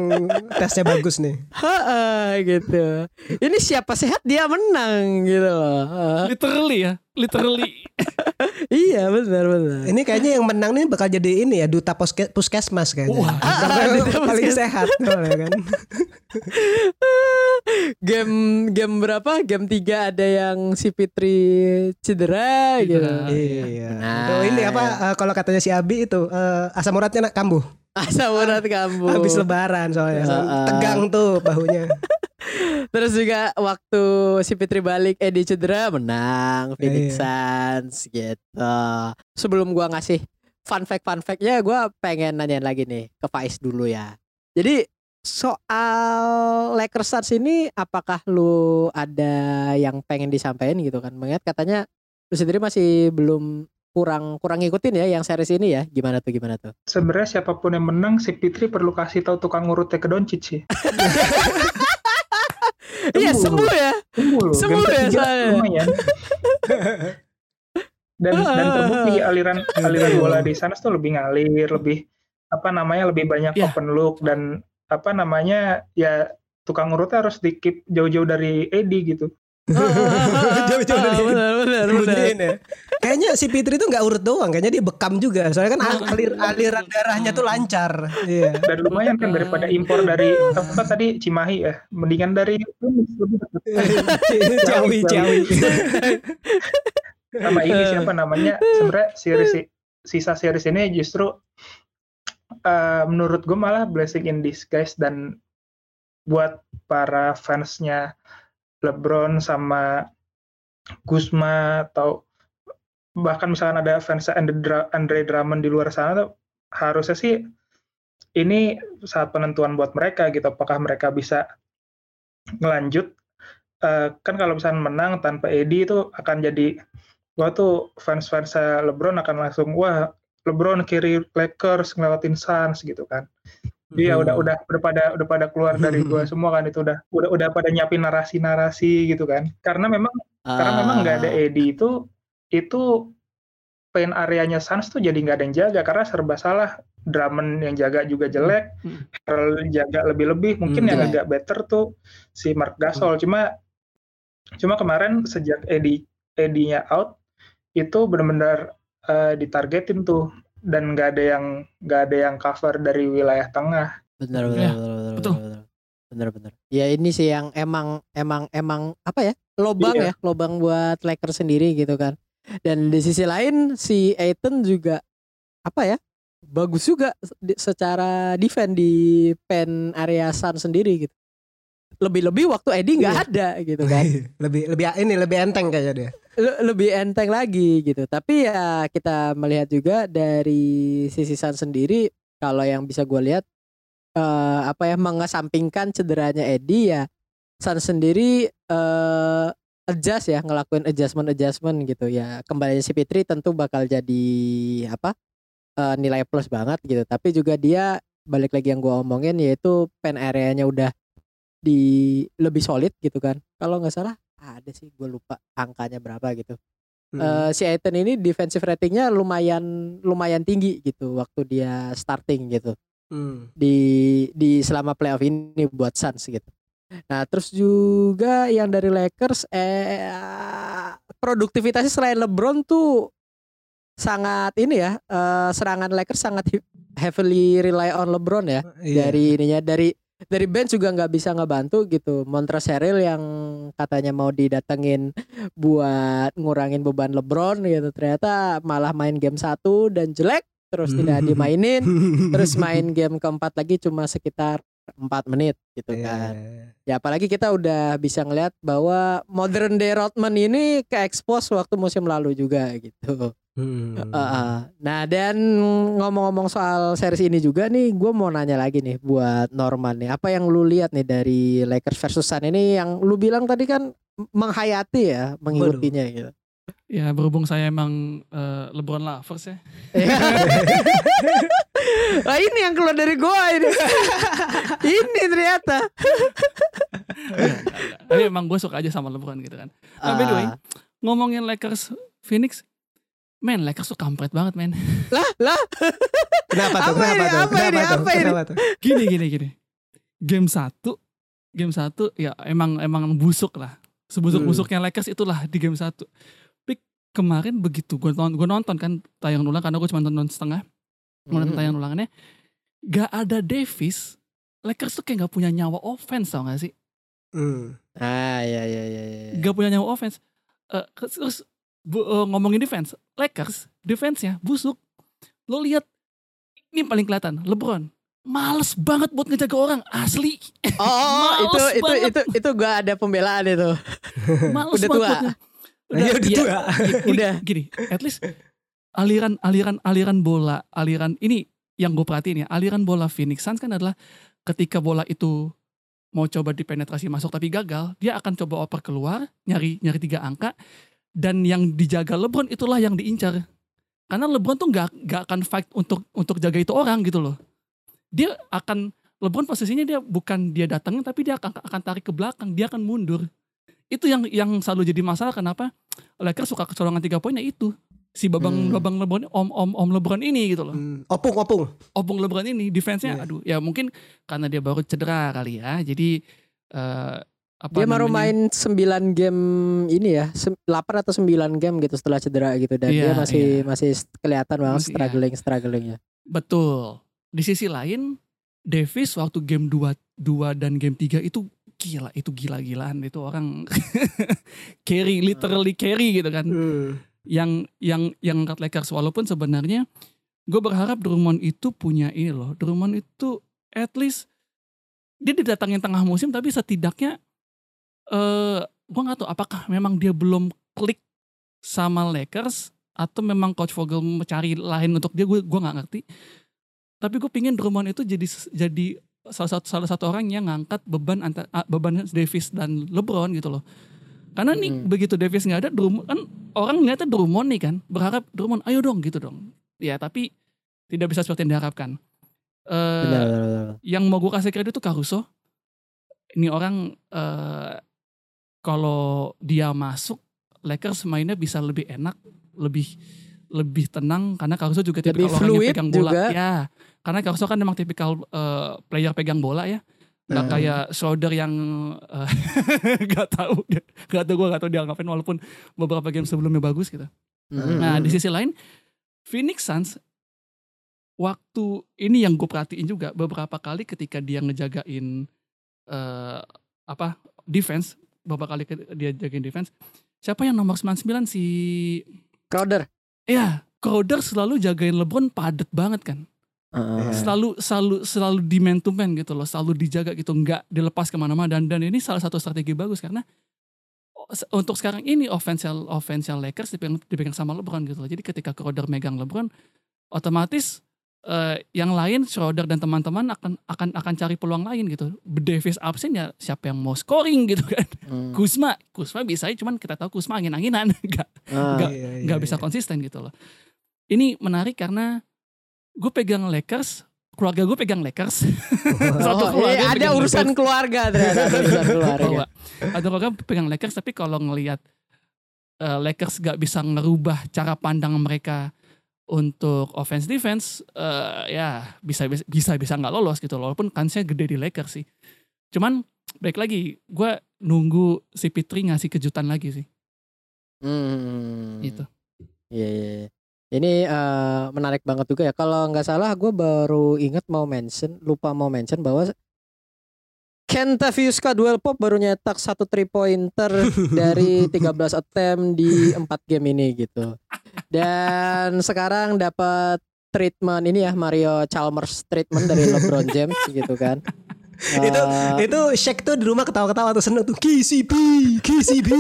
tesnya bagus nih. Heeh, gitu. Ini siapa sehat dia menang gitu loh. Heeh. Literally ya, literally. iya benar benar. Ini kayaknya yang menang nih bakal jadi ini ya duta puske- puskesmas kayaknya. Wah. Karena Ah, duta paling puskesmas. sehat soalnya kan. game game berapa? Game 3 ada yang si Fitri cedera, gitu. Iya. Nah. Tuh, ini apa eh, kalau katanya si Abi itu eh, asam uratnya nak kambuh. Asam urat kamu. Habis lebaran soalnya. Heeh. Tegang tuh bahunya. Terus juga waktu si Fitri balik Edi cedera menang Phoenix Iya. Suns gitu. Sebelum gua ngasih fun fact fun fact ya gua pengen nanyain lagi nih ke Faiz dulu ya. Jadi soal Lakers Suns ini apakah lu ada yang pengen disampaikan gitu kan? Mengingat katanya lu sendiri masih belum kurang kurang ngikutin ya yang series ini ya. Gimana tuh gimana tuh? Sebenarnya siapa pun yang menang, si Fitri perlu kasih tahu tukang ngurutnya ke Doncic sih. Iya Sembuh. ya. Sembuh loh. Sembuh ya, soalnya. lumayan. dan dan terbukti aliran aliran bola di sana tuh lebih ngalir, lebih apa namanya lebih banyak Iya. open look dan apa namanya ya tukang ngurutnya harus di keep jauh-jauh dari Edi gitu. Jauh-jauh dari benar benar benar. Sembunyiin ya. Kayaknya si Fitri tuh nggak urut doang, kayaknya dia bekam juga. Soalnya kan al- alir aliran darahnya tuh lancar. Iya. Dan lumayan kan daripada impor dari apa tadi Cimahi ya, mendingan dari. Ciawi, ciawi. sama ini siapa namanya sebenarnya series sisa series ini justru eh, menurut gue malah blessing in disguise dan buat para fansnya LeBron sama Guzma atau bahkan misalkan ada fans Andre, Drummond di luar sana tuh harusnya sih ini saat penentuan buat mereka gitu apakah mereka bisa ngelanjut Eh, kan kalau misalnya menang tanpa Edi itu akan jadi wah tuh fans-fans LeBron akan langsung wah LeBron kiri Lakers ngelewatin Suns gitu kan. Dia udah udah udah pada udah pada keluar dari gua semua kan itu udah udah udah pada nyiapin narasi-narasi gitu kan. Karena memang karena memang nggak ada Edi itu itu paint areanya Suns tuh jadi nggak ada yang jaga karena serba salah. Drummond yang jaga juga jelek, Hmm. Harrell jaga lebih-lebih. Mungkin Hmm, yang agak better tuh si Mark Gasol. Cuma cuma kemarin sejak Edi Edinya out itu benar-benar eh, ditargetin tuh dan nggak ada yang nggak ada yang cover dari wilayah tengah. Benar benar Ya, benar benar betul. benar. Benar benar. Ya ini sih yang emang emang emang apa ya? Lobang ya, Iya. lobang buat Lakers sendiri gitu kan. Dan di sisi lain si Aiton juga apa ya? Bagus juga secara defend di pen area Sun sendiri gitu. Lebih-lebih waktu Eddie nggak Iya. ada gitu kan. lebih lebih ini lebih enteng kayaknya dia. Le- lebih enteng lagi gitu. Tapi ya kita melihat juga dari sisi Sun sendiri kalau yang bisa gue lihat eh, apa ya mengesampingkan cederanya Eddie ya Sun sendiri eh, adjust ya, ngelakuin adjustment-adjustment gitu ya. Kembalinya si Fitri tentu bakal jadi apa? eh, nilai plus banget gitu. Tapi juga dia balik lagi yang gua omongin yaitu pen area-nya udah di lebih solid gitu kan. Kalau nggak salah ada sih gue lupa angkanya berapa gitu. Hmm. Eh, si Aiton ini defensive ratingnya lumayan lumayan tinggi gitu waktu dia starting gitu Hmm. di di selama playoff ini buat Suns gitu. Nah terus juga yang dari Lakers eh produktivitasnya selain LeBron tuh sangat ini ya eh, serangan Lakers sangat he- heavily rely on LeBron ya Iya. dari ininya dari dari bench juga nggak bisa ngebantu gitu. Montrezl Harrell yang katanya mau didatengin buat ngurangin beban LeBron gitu ternyata malah main game satu dan jelek terus tidak dimainin terus main game keempat lagi cuma sekitar empat menit gitu Iya, kan. iya, iya. Ya apalagi kita udah bisa ngeliat bahwa modern day Rodman ini ke expose waktu musim lalu juga gitu. Hmm. Heeh. Nah dan ngomong-ngomong soal series ini juga nih, gue mau nanya lagi nih buat Norman nih, apa yang lu lihat nih dari Lakers versus Sun ini yang lu bilang tadi kan menghayati ya, mengikutinya gitu. Ya berhubung saya emang eh, LeBron lovers ya. Nah ini yang keluar dari gua ini. ini ternyata. Tapi emang gue suka aja sama LeBron gitu kan. Nah, by the way, Ah. ngomongin Lakers Phoenix, men Lakers tuh kampret banget men. lah lah Kenapa tuh? Apa Kenapa ini? tuh? Apa ini? Tuh? Apa ini? Tuh? Gini gini gini. Game satu, game satu ya emang emang busuk lah. Sebusuk-busuknya Lakers itulah di game satu. Tapi kemarin begitu gue nonton, gue nonton kan tayang ulang karena gue cuma nonton setengah. Gue nonton Hmm. tayang ulangannya. Gak ada Davis. Lakers tuh kayak gak punya nyawa offense tau gak sih? Hmm. Ah ya ya ya ya. Gak punya nyawa offense. Eh, terus bu- eh, ngomongin defense, Lakers defense-nya busuk. Lo lihat ini paling kelihatan, LeBron males banget buat ngejaga orang asli. Oh, Males itu itu banget. itu itu gua ada pembelaan itu. Males Udah banget tua. buat nge- Iya, udah iya, tua. gini, Udah. gini, at least aliran aliran aliran bola, aliran ini yang gue perhatiin ya, aliran bola Phoenix Suns kan adalah ketika bola itu mau coba dipenetrasi masuk tapi gagal, dia akan coba oper keluar, nyari nyari tiga angka dan yang dijaga LeBron itulah yang diincar. Karena LeBron tuh nggak nggak akan fight untuk untuk jaga itu orang gitu loh. Dia akan LeBron posisinya dia bukan dia datangin tapi dia akan akan tarik ke belakang, dia akan mundur. Itu yang yang selalu jadi masalah kenapa Lakers suka kecolongan tiga poinnya itu. Si babang Hmm. babang LeBron om om om LeBron ini gitu loh. Hmm. Opung, opung. Opung LeBron ini defense-nya Iya. aduh ya mungkin karena dia baru cedera kali ya. Jadi eh apa Dia baru main 9 game ini ya, sem- 8 atau 9 game gitu setelah cedera gitu dan dia Iya, masih iya. masih kelihatan banget Masih, iya. struggling strugglingnya. Betul. Di sisi lain Davis waktu game 2 2 dan game 3 itu gila, itu gila-gilaan itu orang carry literally carry gitu kan. Hmm. Yang yang yang angkat Lakers walaupun sebenarnya gue berharap Drummond itu punya ini loh. Drummond itu at least dia didatangin tengah musim tapi setidaknya eh gue nggak tahu apakah memang dia belum klik sama Lakers atau memang coach Vogel mencari lain untuk dia gue gua nggak ngerti tapi gue pingin Drummond itu jadi jadi salah satu salah satu orang yang ngangkat beban antara beban Davis dan LeBron gitu loh karena nih Mm. begitu Davis nggak ada Drummond kan orang ngeliatnya Drummond nih kan berharap Drummond ayo dong gitu dong ya tapi tidak bisa seperti yang diharapkan Eh, Benar, benar, benar. yang mau gue kasih kredit tuh Caruso. Ini orang eh kalau dia masuk Lakers mainnya bisa lebih enak, lebih lebih tenang karena Caruso juga Lebih tipikal orang yang pegang bola. juga. Ya, karena Caruso kan memang tipikal eh, player pegang bola ya. Gak Hmm. kayak Schroeder yang eh, gak tahu gak tahu gue gak tahu dia ngapain walaupun beberapa game sebelumnya bagus gitu. Mm, Nah di sisi lain Phoenix Suns waktu ini yang gue perhatiin juga beberapa kali ketika dia ngejagain eh apa defense beberapa kali dia jagain defense. Siapa yang nomor 99 si Crowder. ya Crowder selalu jagain LeBron padet banget kan. Heeh. selalu selalu selalu di man to man gitu loh selalu dijaga gitu nggak dilepas ke mana-mana. Dan dan ini salah satu strategi bagus karena untuk sekarang ini offensial offensial Lakers dipegang, dipegang sama LeBron gitu loh. Jadi ketika Crowder megang LeBron otomatis eh, yang lain Schroeder dan teman-teman akan akan akan cari peluang lain gitu. Davis absen ya siapa yang mau scoring gitu kan. Hmm. Kusma, Kusma bisa cuman kita tahu Kusma angin-anginan, nggak Ah. nggak Iya, iya, nggak iya. bisa konsisten gitu loh. Ini menarik karena gue pegang Lakers, keluarga gue pegang Lakers. Satu Oh, keluarga iya, ada urusan Lakers. keluarga ternyata ada urusan keluarga. Ada keluarga pegang Lakers tapi kalau ngelihat eh, Lakers gak bisa ngerubah cara pandang mereka untuk offense defense eh, ya bisa bisa bisa nggak lolos gitu loh. walaupun kansnya gede di Lakers sih cuman baik lagi gue nunggu si Pitri ngasih kejutan lagi sih Hmm. gitu Iya, iya, iya. Ini eh, menarik banget juga ya. Kalau nggak salah, gue baru inget mau mention, lupa mau mention bahwa Kentavious Caldwell Pop baru nyetak satu three pointer dari 13 attempt di 4 game ini gitu. Dan sekarang dapat treatment ini ya Mario Chalmers treatment dari LeBron James gitu kan. itu Eh, itu Shaq tuh di rumah ketawa-ketawa tuh seneng tuh KCP, KCP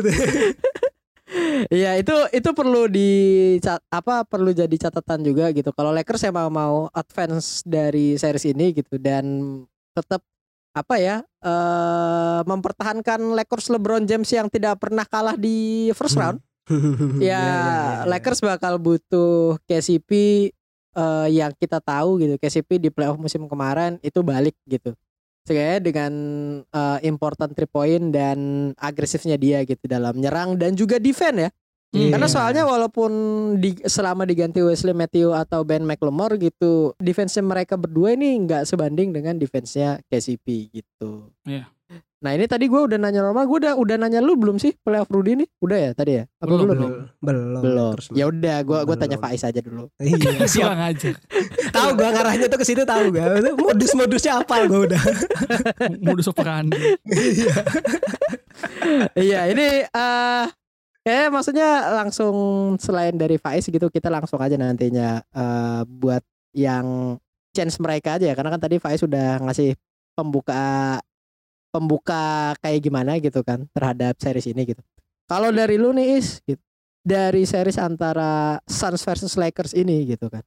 gitu. Iya itu itu perlu di apa perlu jadi catatan juga gitu. Kalau Lakers emang mau advance dari series ini gitu dan tetap apa ya eh mempertahankan Lakers LeBron James yang tidak pernah kalah di first round. Hmm. ya, iya, iya. Lakers bakal butuh KCP eh, yang kita tahu gitu. KCP di playoff musim kemarin itu balik gitu. Kayaknya dengan eh, important three point dan agresifnya dia gitu dalam nyerang dan juga defend ya. Iya. Karena soalnya walaupun di, selama diganti Wesley Matthew atau Ben McLemore gitu, defense mereka berdua ini nggak sebanding dengan defense-nya KCP gitu. Iya. Nah ini tadi gue udah nanya normal, gue udah udah nanya lu belum sih playoff Rudy nih? Udah ya tadi ya? Apa Belum, belum? belum belum Belum. terus Ya udah, gue gua tanya. Faiz aja dulu. iya siap kurang aja tahu gua ngarahnya tuh ke situ tahu gak modus-modusnya apa gua udah modus operandi iya ini eh kayak maksudnya langsung selain dari Faiz gitu kita langsung aja nantinya eh buat yang chance mereka aja ya karena kan tadi Faiz sudah ngasih pembuka pembuka kayak gimana gitu kan terhadap series ini gitu. Kalau dari lu nih Is gitu, dari series antara Suns versus Lakers ini gitu kan.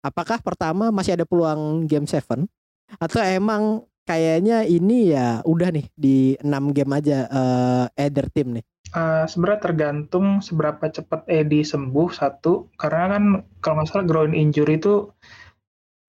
Apakah pertama masih ada peluang game 7 atau emang kayaknya ini ya udah nih di 6 game aja eh either team nih. Eh, sebenarnya tergantung seberapa cepat Edi sembuh satu karena kan kalau nggak salah groin injury itu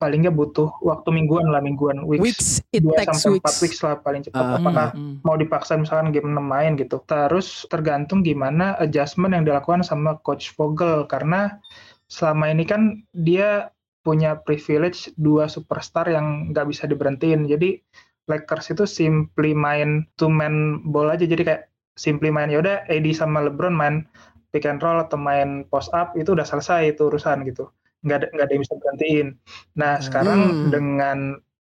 paling nggak butuh waktu mingguan lah mingguan weeks, Weeks it dua takes sampai weeks. empat weeks lah paling cepat Ah. apakah Hmm, hmm. mau dipaksa misalkan game 6 main gitu terus tergantung gimana adjustment yang dilakukan sama coach Vogel karena selama ini kan dia punya privilege dua superstar yang nggak bisa diberhentiin jadi Lakers itu simply main two man ball aja jadi kayak simply main ya udah AD sama LeBron main pick and roll atau main post up itu udah selesai itu urusan gitu nggak ada nggak ada yang bisa berhentiin nah sekarang Hmm. dengan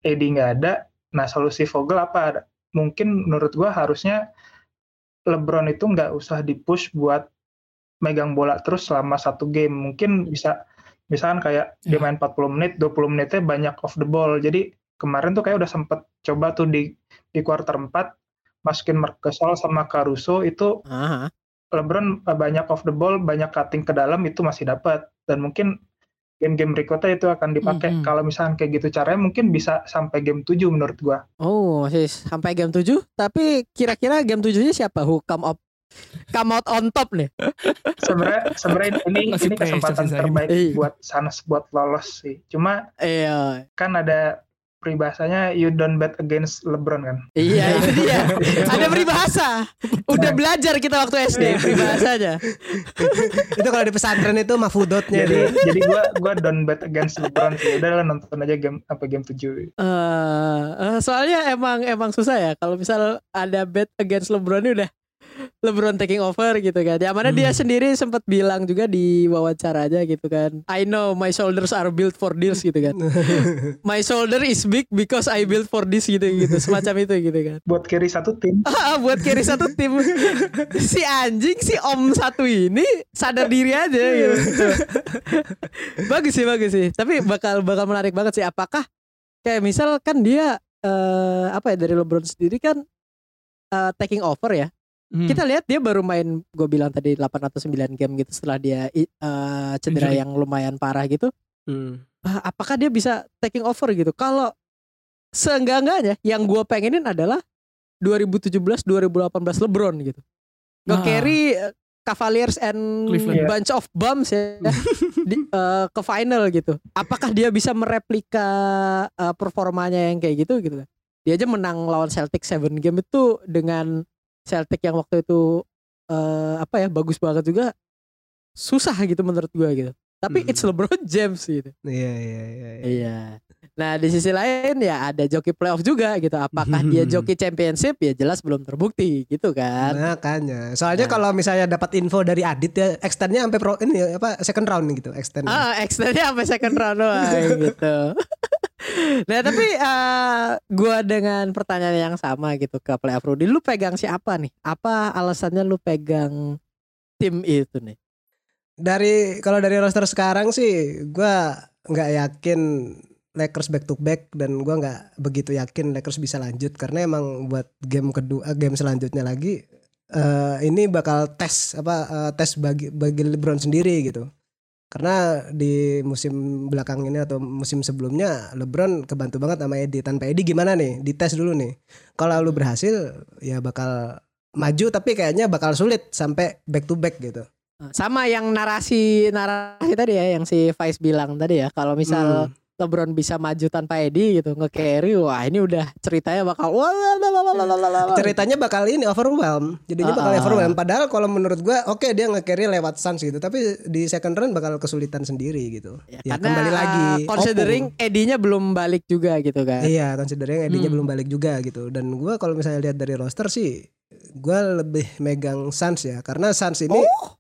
AD nggak ada nah solusi Vogel apa mungkin menurut gua harusnya LeBron itu nggak usah dipush buat megang bola terus selama satu game mungkin bisa misalkan kayak dia Ya. main 40 menit 20 menitnya banyak off the ball jadi kemarin tuh kayak udah sempet coba tuh di di quarter 4 masukin Marc Gasol sama Caruso itu Aha. LeBron eh, banyak off the ball banyak cutting ke dalam itu masih dapat dan mungkin game-game berikutnya itu akan dipakai Mm-mm. kalau misalkan kayak gitu caranya mungkin bisa sampai game 7 menurut gua Oh, masih sampai game 7, tapi kira-kira game 7-nya siapa who come up come out on top nih? sebenarnya sebenarnya ini Masih ini kesempatan sih, terbaik buat Suns buat lolos sih cuma Iya. kan ada peribahasanya you don't bet against LeBron kan? Iya, itu dia. Ada peribahasa. Udah belajar kita waktu SD peribahasanya. itu kalau di pesantren itu mafudotnya jadi jadi gua gua don't bet against LeBron sih. Udah lah nonton aja game apa game 7 Eh, eh, soalnya emang emang susah ya. Kalau misal ada bet against LeBron ini udah LeBron taking over gitu kan. Ya mana dia Hmm. sendiri sempat bilang juga di wawancara aja gitu kan. I know my shoulders are built for this gitu kan. my shoulder is big because I built for this gitu gitu. Semacam itu gitu kan. buat carry satu tim Ah, buat carry satu tim si anjing si om satu ini sadar diri aja gitu. bagus sih bagus sih. Tapi bakal bakal menarik banget sih. Apakah kayak misal kan dia eh apa ya dari LeBron sendiri kan eh, taking over ya. Hmm. Kita lihat dia baru main gue bilang tadi 8 atau 9 game gitu setelah dia eh, cedera Injury. yang lumayan parah gitu. Hmm. ah, apakah dia bisa taking over gitu? Kalau seenggak-enggaknya yang gue pengenin adalah 2017 2018 LeBron gitu. Nah. Nge-carry eh, Cavaliers and Cleveland. bunch of bums ya di, eh, ke final gitu. Apakah dia bisa mereplika eh, performanya yang kayak gitu gitu kan? Dia aja menang lawan Celtic 7 game itu dengan Celtic yang waktu itu eh, apa ya bagus banget juga susah gitu menurut gua gitu. Tapi Hmm. it's LeBron James gitu. Iya iya iya. iya. Iya. Nah di sisi lain ya ada joki playoff juga gitu. Apakah dia joki championship ya jelas belum terbukti gitu kan. Makanya. Soalnya Nah. kalau misalnya dapat info dari Adit ya extendnya sampai pro ini apa second round gitu extend. Ah extendnya sampai second round doang gitu. Nah tapi eh, gua dengan pertanyaan yang sama gitu ke playoff Rudy. Lu pegang siapa nih? Apa alasannya lu pegang tim itu nih? Dari kalau dari roster sekarang sih gua nggak yakin Lakers back to back dan gua nggak begitu yakin Lakers bisa lanjut karena emang buat game kedua eh, game selanjutnya lagi eh ini bakal tes apa eh, tes bagi bagi LeBron sendiri gitu. Karena di musim belakang ini atau musim sebelumnya LeBron kebantu banget sama Edi. Tanpa Edi gimana nih? Dites dulu nih. Kalau lu berhasil ya bakal maju tapi kayaknya bakal sulit sampai back to back gitu. Sama yang narasi narasi tadi ya yang si Vice bilang tadi ya. Kalau misal Hmm. LeBron bisa maju tanpa Eddie gitu nge-carry wah ini udah ceritanya bakal ceritanya bakal ini overwhelm. Jadinya bakal Ah, ah. overwhelm. Padahal kalau menurut gua oke dia nge-carry lewat Suns gitu tapi di second round bakal kesulitan sendiri gitu. Ya, ya, karena kembali lagi. uh, considering Eddie-nya belum balik juga gitu kan. iya considering Eddie-nya Hmm. belum balik juga gitu. Dan gua kalau misalnya lihat dari roster sih gua lebih megang Suns ya karena Suns ini Oh,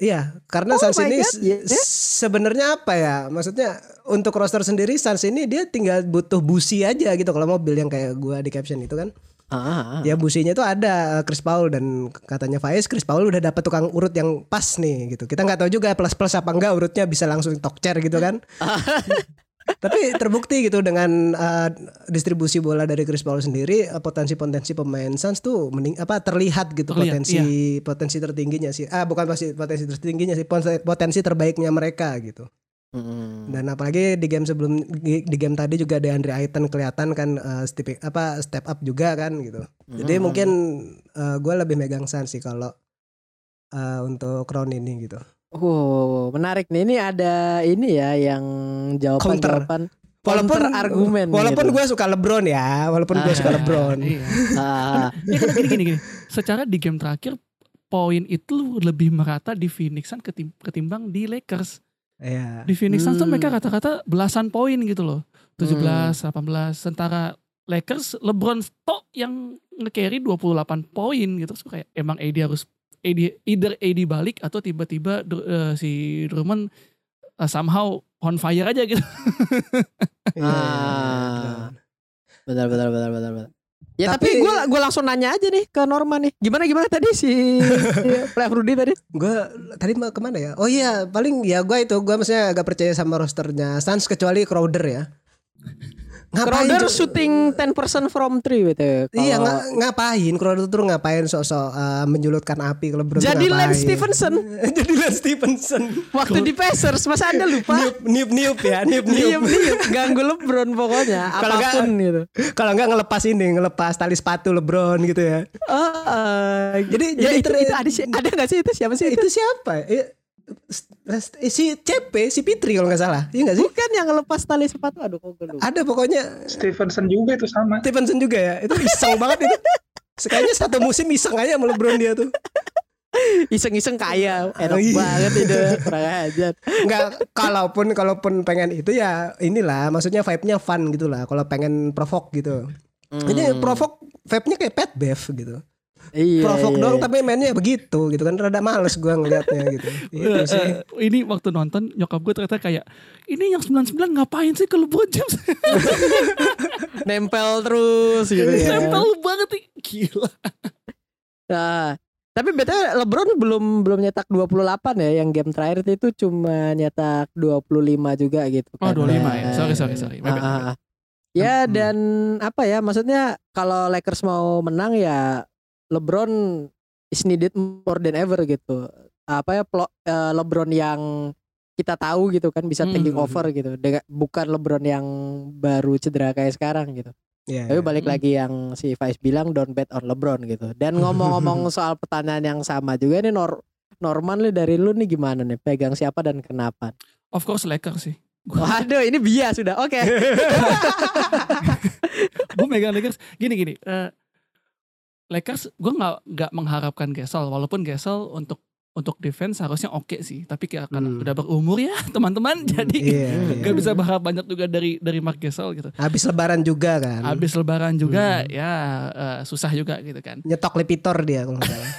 Iya, karena Oh Suns my ini yes. sebenarnya apa ya? Maksudnya untuk roster sendiri Suns ini dia tinggal butuh busi aja gitu kalau mobil yang kayak gua di caption itu kan. ah, ah. Ya businya itu ada uh, Chris Paul dan katanya Faiz Chris Paul udah dapat tukang urut yang pas nih gitu. Kita nggak tahu juga plus plus apa enggak urutnya bisa langsung tokcer gitu kan. Tapi terbukti gitu dengan uh, distribusi bola dari Chris Paul sendiri uh, potensi-potensi pemain Suns tuh mending apa terlihat gitu Terlihat, potensi potensi tertingginya sih. Ah bukan pasti potensi tertingginya sih potensi, terbaiknya mereka gitu. Mm. Dan apalagi di game sebelum di, di game tadi juga Deandre Ayton kelihatan kan uh, step apa step up juga kan gitu. Jadi Hmm. mungkin gue lebih megang Suns sih kalau uh, untuk round ini gitu. Wow, menarik nih. Ini ada ini ya yang jawaban-jawaban Walaupun argumen. walaupun gitu. gue suka LeBron ya, walaupun gue Ah, suka LeBron. Iya. Ah, Ya karena gini, gini, gini. Secara di game terakhir poin itu lebih merata di Phoenix Suns ketim- ketimbang di Lakers. Iya. Di Phoenix Suns tuh Hmm. mereka kata-kata belasan poin gitu loh. 17, 18. Sementara Lakers LeBron tok yang nge-carry 28 poin gitu. Terus kayak emang AD harus AD, either AD balik atau tiba-tiba eh, si Drummond eh, somehow on fire aja gitu. Ah. benar benar benar benar benar. Ya tapi, Tapi- gue gue langsung nanya aja nih ke Norman nih. Gimana gimana tadi si Playoff Rudy tadi? Gue tadi mau ke mana ya? Oh iya, paling ya gue itu gue maksudnya agak percaya sama rosternya Suns kecuali Crowder ya. Crowder Jo- shooting 10% from 3 gitu. Iya Kalau- nga- ngapain Crowder tuh ngapain sok-sok uh, menjulutkan api ke LeBron Jadi ngapain? Lance Stevenson Jadi Lance Stevenson waktu di Pacers masa Anda lupa? niup niup niup ya niup Diem niup diem ganggu LeBron pokoknya Kalau nggak- apa pun gitu. kalau nggak ngelepas ini ngelepas tali sepatu LeBron gitu ya Oh, eh, Jadi- ya jadi itu, ter- itu ada ada nggak sih itu siapa sih itu? itu siapa si CP si Pitri kalau nggak salah. Iya nggak sih? Bukan yang ngelepas tali sepatu. Aduh kok gue lupa. ada pokoknya. Stevenson juga itu sama. Stevenson juga ya? Itu iseng banget itu. Sekayaknya satu musim iseng aja sama LeBron dia tuh. Iseng-iseng kaya. Enak iya. banget itu. Kurang ajar. Enggak kalaupun kalaupun pengen itu ya inilah. Maksudnya vibe-nya fun gitu lah. Kalau pengen provoke gitu. Ini Hmm. provoke vibe-nya kayak pet beef gitu iya, provoke iya, doang iya. tapi mainnya begitu gitu kan rada males gua ngeliatnya gitu itu sih eh, ini waktu nonton nyokap gue ternyata kayak ini yang 99 ngapain sih ke LeBron James? nempel terus gitu ya. Nempel banget nih. Gila. Nah, tapi betul LeBron belum belum nyetak 28 ya, yang game terakhir itu cuma nyetak 25 juga gitu. Oh, kan. 25 ya. Nah, Sorry, sorry, sorry. My bad, my ah, bad. ah. Ya Hmm. dan apa ya maksudnya kalau Lakers mau menang ya LeBron is needed more than ever gitu. Apa ya plo- eh, LeBron yang kita tahu gitu kan bisa taking Hmm. over gitu. Dengan bukan LeBron yang baru cedera kayak sekarang gitu. Iya. Tapi balik Hmm. lagi yang si Vice bilang don't bet on LeBron gitu. Dan ngomong-ngomong soal pertanyaan yang sama juga nih Nor Norman nih dari lu nih gimana nih? Pegang siapa dan kenapa? Of course Lakers sih. Waduh, ini bias sudah. Oke. gue megang Lakers gini gini. eh, Lakers gue nggak nggak mengharapkan Gasol walaupun Gasol untuk untuk defense harusnya oke sih tapi kayak karena Hmm. udah berumur ya teman-teman jadi Iya, nggak iya. bisa berharap banyak juga dari dari Mark Gasol gitu. Habis lebaran juga kan. Habis lebaran juga Hmm. ya eh, susah juga gitu kan. Nyetok Lipitor dia kalau nggak salah.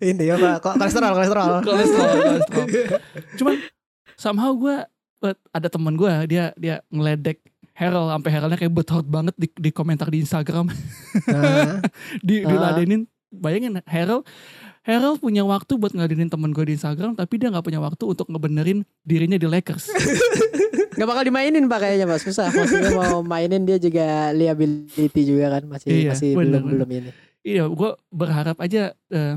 Ini ya Pak, kok kolesterol kolesterol. kolesterol, kolesterol. Cuman somehow gue ada temen gue dia dia ngeledek Harold sampai Haroldnya kayak bethot banget di, di komentar di Instagram Nah, di Ah. diladenin bayangin Harold Harold punya waktu buat ngeladenin temen gue di Instagram tapi dia nggak punya waktu untuk ngebenerin dirinya di Lakers Gak bakal dimainin pak kayaknya pak susah. Maksudnya mau mainin dia juga liability juga kan masih Iya, masih bener, belum bener. belum ini. iya gue berharap aja eh,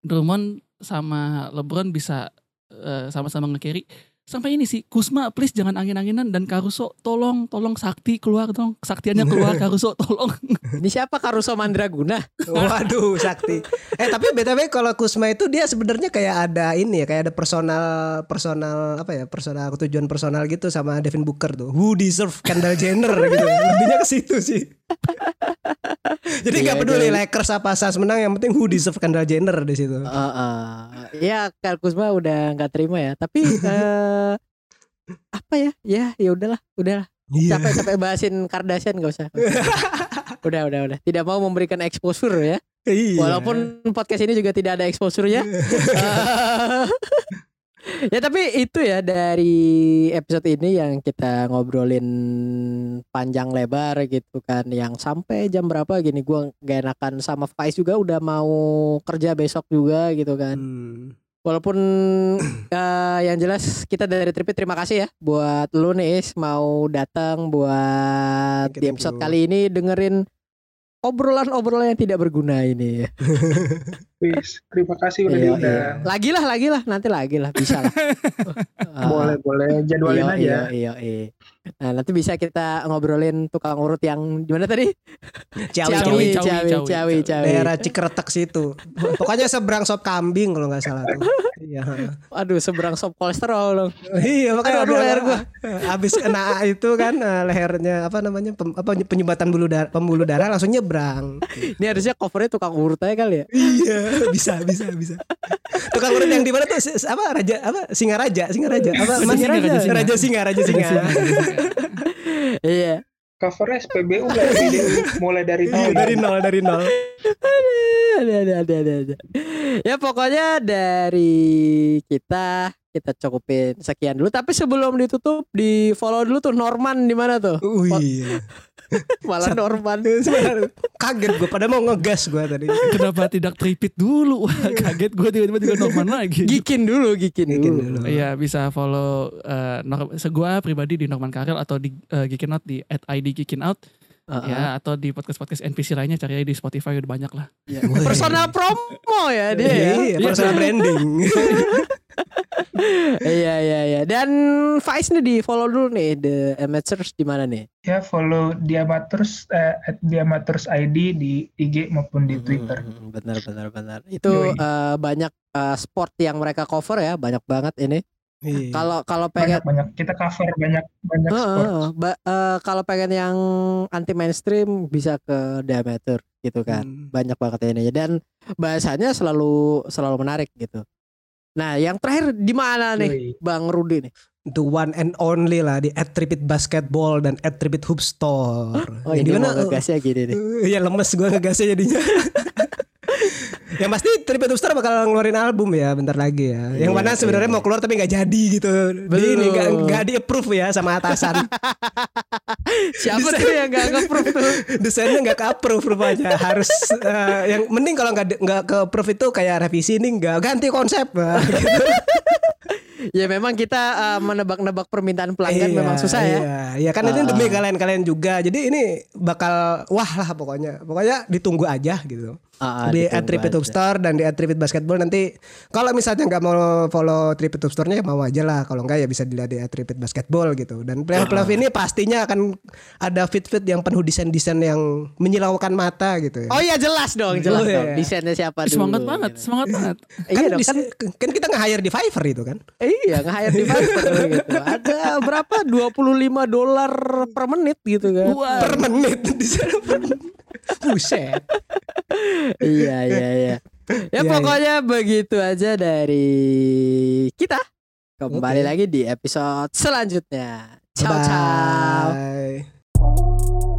Drummond sama LeBron bisa eh, sama-sama nge-carry sampai ini sih Kusma please jangan angin-anginan dan Caruso tolong tolong Sakti keluar dong kesaktiannya keluar Caruso tolong Ini siapa Caruso Mandraguna? waduh sakti. Eh tapi btw kalau Kusma itu dia sebenarnya kayak ada ini ya, kayak ada personal personal apa ya, personal tujuan personal gitu sama Devin Booker tuh. Who deserve Kendall Jenner gitu. Lebihnya ke situ sih. Jadi nggak Iya, peduli iya. Lakers apa Suns menang, yang penting who deserve Kendall Jenner di situ. Heeh. ya Kal Kuzma udah nggak terima ya. Tapi eh apa ya? Ya ya udahlah, udahlah. Iya. Capek capek bahasin Kardashian gak usah. udah udah udah. Tidak mau memberikan exposure ya. Iya. Walaupun podcast ini juga tidak ada exposure-nya. Eh, ya tapi itu ya dari episode ini yang kita ngobrolin panjang lebar gitu kan yang sampai jam berapa gini gua gak enakan sama Faiz juga udah mau kerja besok juga gitu kan. Hmm. Walaupun eh, yang jelas kita dari Tripit terima kasih ya buat lu nih Is mau datang buat Thank di episode you. kali ini dengerin obrolan-obrolan yang tidak berguna ini. Wis, terima kasih udah Iya, diundang. Lagi lah, lagi lah, nanti lagi lah, bisa lah. Ah, Boleh, boleh. Jadwalin iya, aja. Iya, iya, iya. Nah, nanti bisa kita ngobrolin tukang urut yang gimana tadi? Ciawi, Ciawi, ciawi. Ciawi, Ciawi, Ciawi, Ciawi, Ciawi. Daerah Cikretek situ. Pokoknya seberang sop kambing kalau nggak salah tuh. Iya. Aduh, seberang sop kolesterol dong. Iya makanya Aduh, ada- leher gua. Habis kena itu kan eh, lehernya apa namanya pem- apa penyumbatan bulu darah pembuluh darah langsung nyebrang. Ini harusnya covernya tukang urut aja kali ya. iya bisa bisa bisa. Tukang urut yang di mana tuh apa raja apa singa raja singa raja apa Mas? Singa, Raja Singa. raja singa raja singa. Iya. Covernya SPBU dia mulai dari Iya nol. dari nol dari nol. Ada, ada, ada, ada, ada. Ya pokoknya dari kita kita cukupin sekian dulu. Tapi sebelum ditutup di follow dulu tuh Norman di mana tuh? Oh iya. Malah Norman. Kaget gue pada mau ngegas gue tadi. kenapa tidak tripit dulu Wah, kaget gue tiba-tiba juga Norman lagi Gikin dulu, gikin, Gikin dulu. Iya bisa follow uh, Nor- segua pribadi di Norman Karel atau di uh, Geekin Out di at ID Geekin Out Heeh. ya atau di podcast-podcast NPC lainnya cari aja di Spotify udah banyak lah. Iya. Personal promo ya dia ya. Iya, personal branding. Iya iya iya. Dan Faiz nih di follow dulu nih the amateurs di mana nih? Ya follow Diamaters eh, at Diamaters ID di IG maupun di Twitter. Hmm, Benar benar benar. Itu eh, banyak eh, sport yang mereka cover ya, banyak banget ini. Iya. Kalau kalau pengen Banyak banyak kita cover banyak banyak sport. Ba- eh, kalau pengen yang anti mainstream bisa ke diameter gitu kan. Hmm. Banyak banget ini dan bahasanya selalu selalu menarik gitu. Nah, yang terakhir di mana nih, Yoi. Bang Rudi nih? The one and only lah di Attribute Basketball dan Attribute Hoop Store. Oh, Ya, ini mana? ngegasnya gini nih. Uh, ya lemes gue ngegasnya jadinya. Yang pasti Hoop Store bakal ngeluarin album ya bentar lagi ya. Yang Iya, mana sebenarnya iya. mau keluar tapi nggak jadi gitu. Di Betul. ini nggak nggak di approve ya sama atasan. Siapa tuh yang gak nge-proof tuh? Desainnya nggak ke approve rupanya. Harus eh, yang mending kalau nggak nggak ke approve itu kayak revisi nih nggak ganti konsep. Nah, gitu. Ya memang kita eh, menebak-nebak permintaan pelanggan Iya, memang susah ya. Iya, iya kan ini Ah. demi kalian-kalian juga. Jadi ini bakal wah lah pokoknya. Pokoknya ditunggu aja gitu. Ah, di @tripitup aja. store dan di @tripit basketball nanti kalau misalnya nggak mau follow Tripitup store-nya ya mau aja lah kalau nggak ya bisa dilihat di @tripit basketball gitu dan playoff playoff Ah. ini pastinya akan ada fit-fit yang penuh desain-desain yang menyilaukan mata gitu ya. Oh iya jelas dong, jelas Oh, iya. dong. Desainnya siapa dulu? Semangat banget, gitu. semangat banget. Iya kan, dong, kan kan kita nge-hire di Fiverr itu kan. iya nge-hire di Fiverr gitu. Ada berapa 25 dolar per menit gitu kan. Per menit di sana per menit. Buset. iya iya iya. Ya Iya, pokoknya begitu aja dari kita. Kembali Oke. lagi di episode selanjutnya. Ciao ciao. Bye.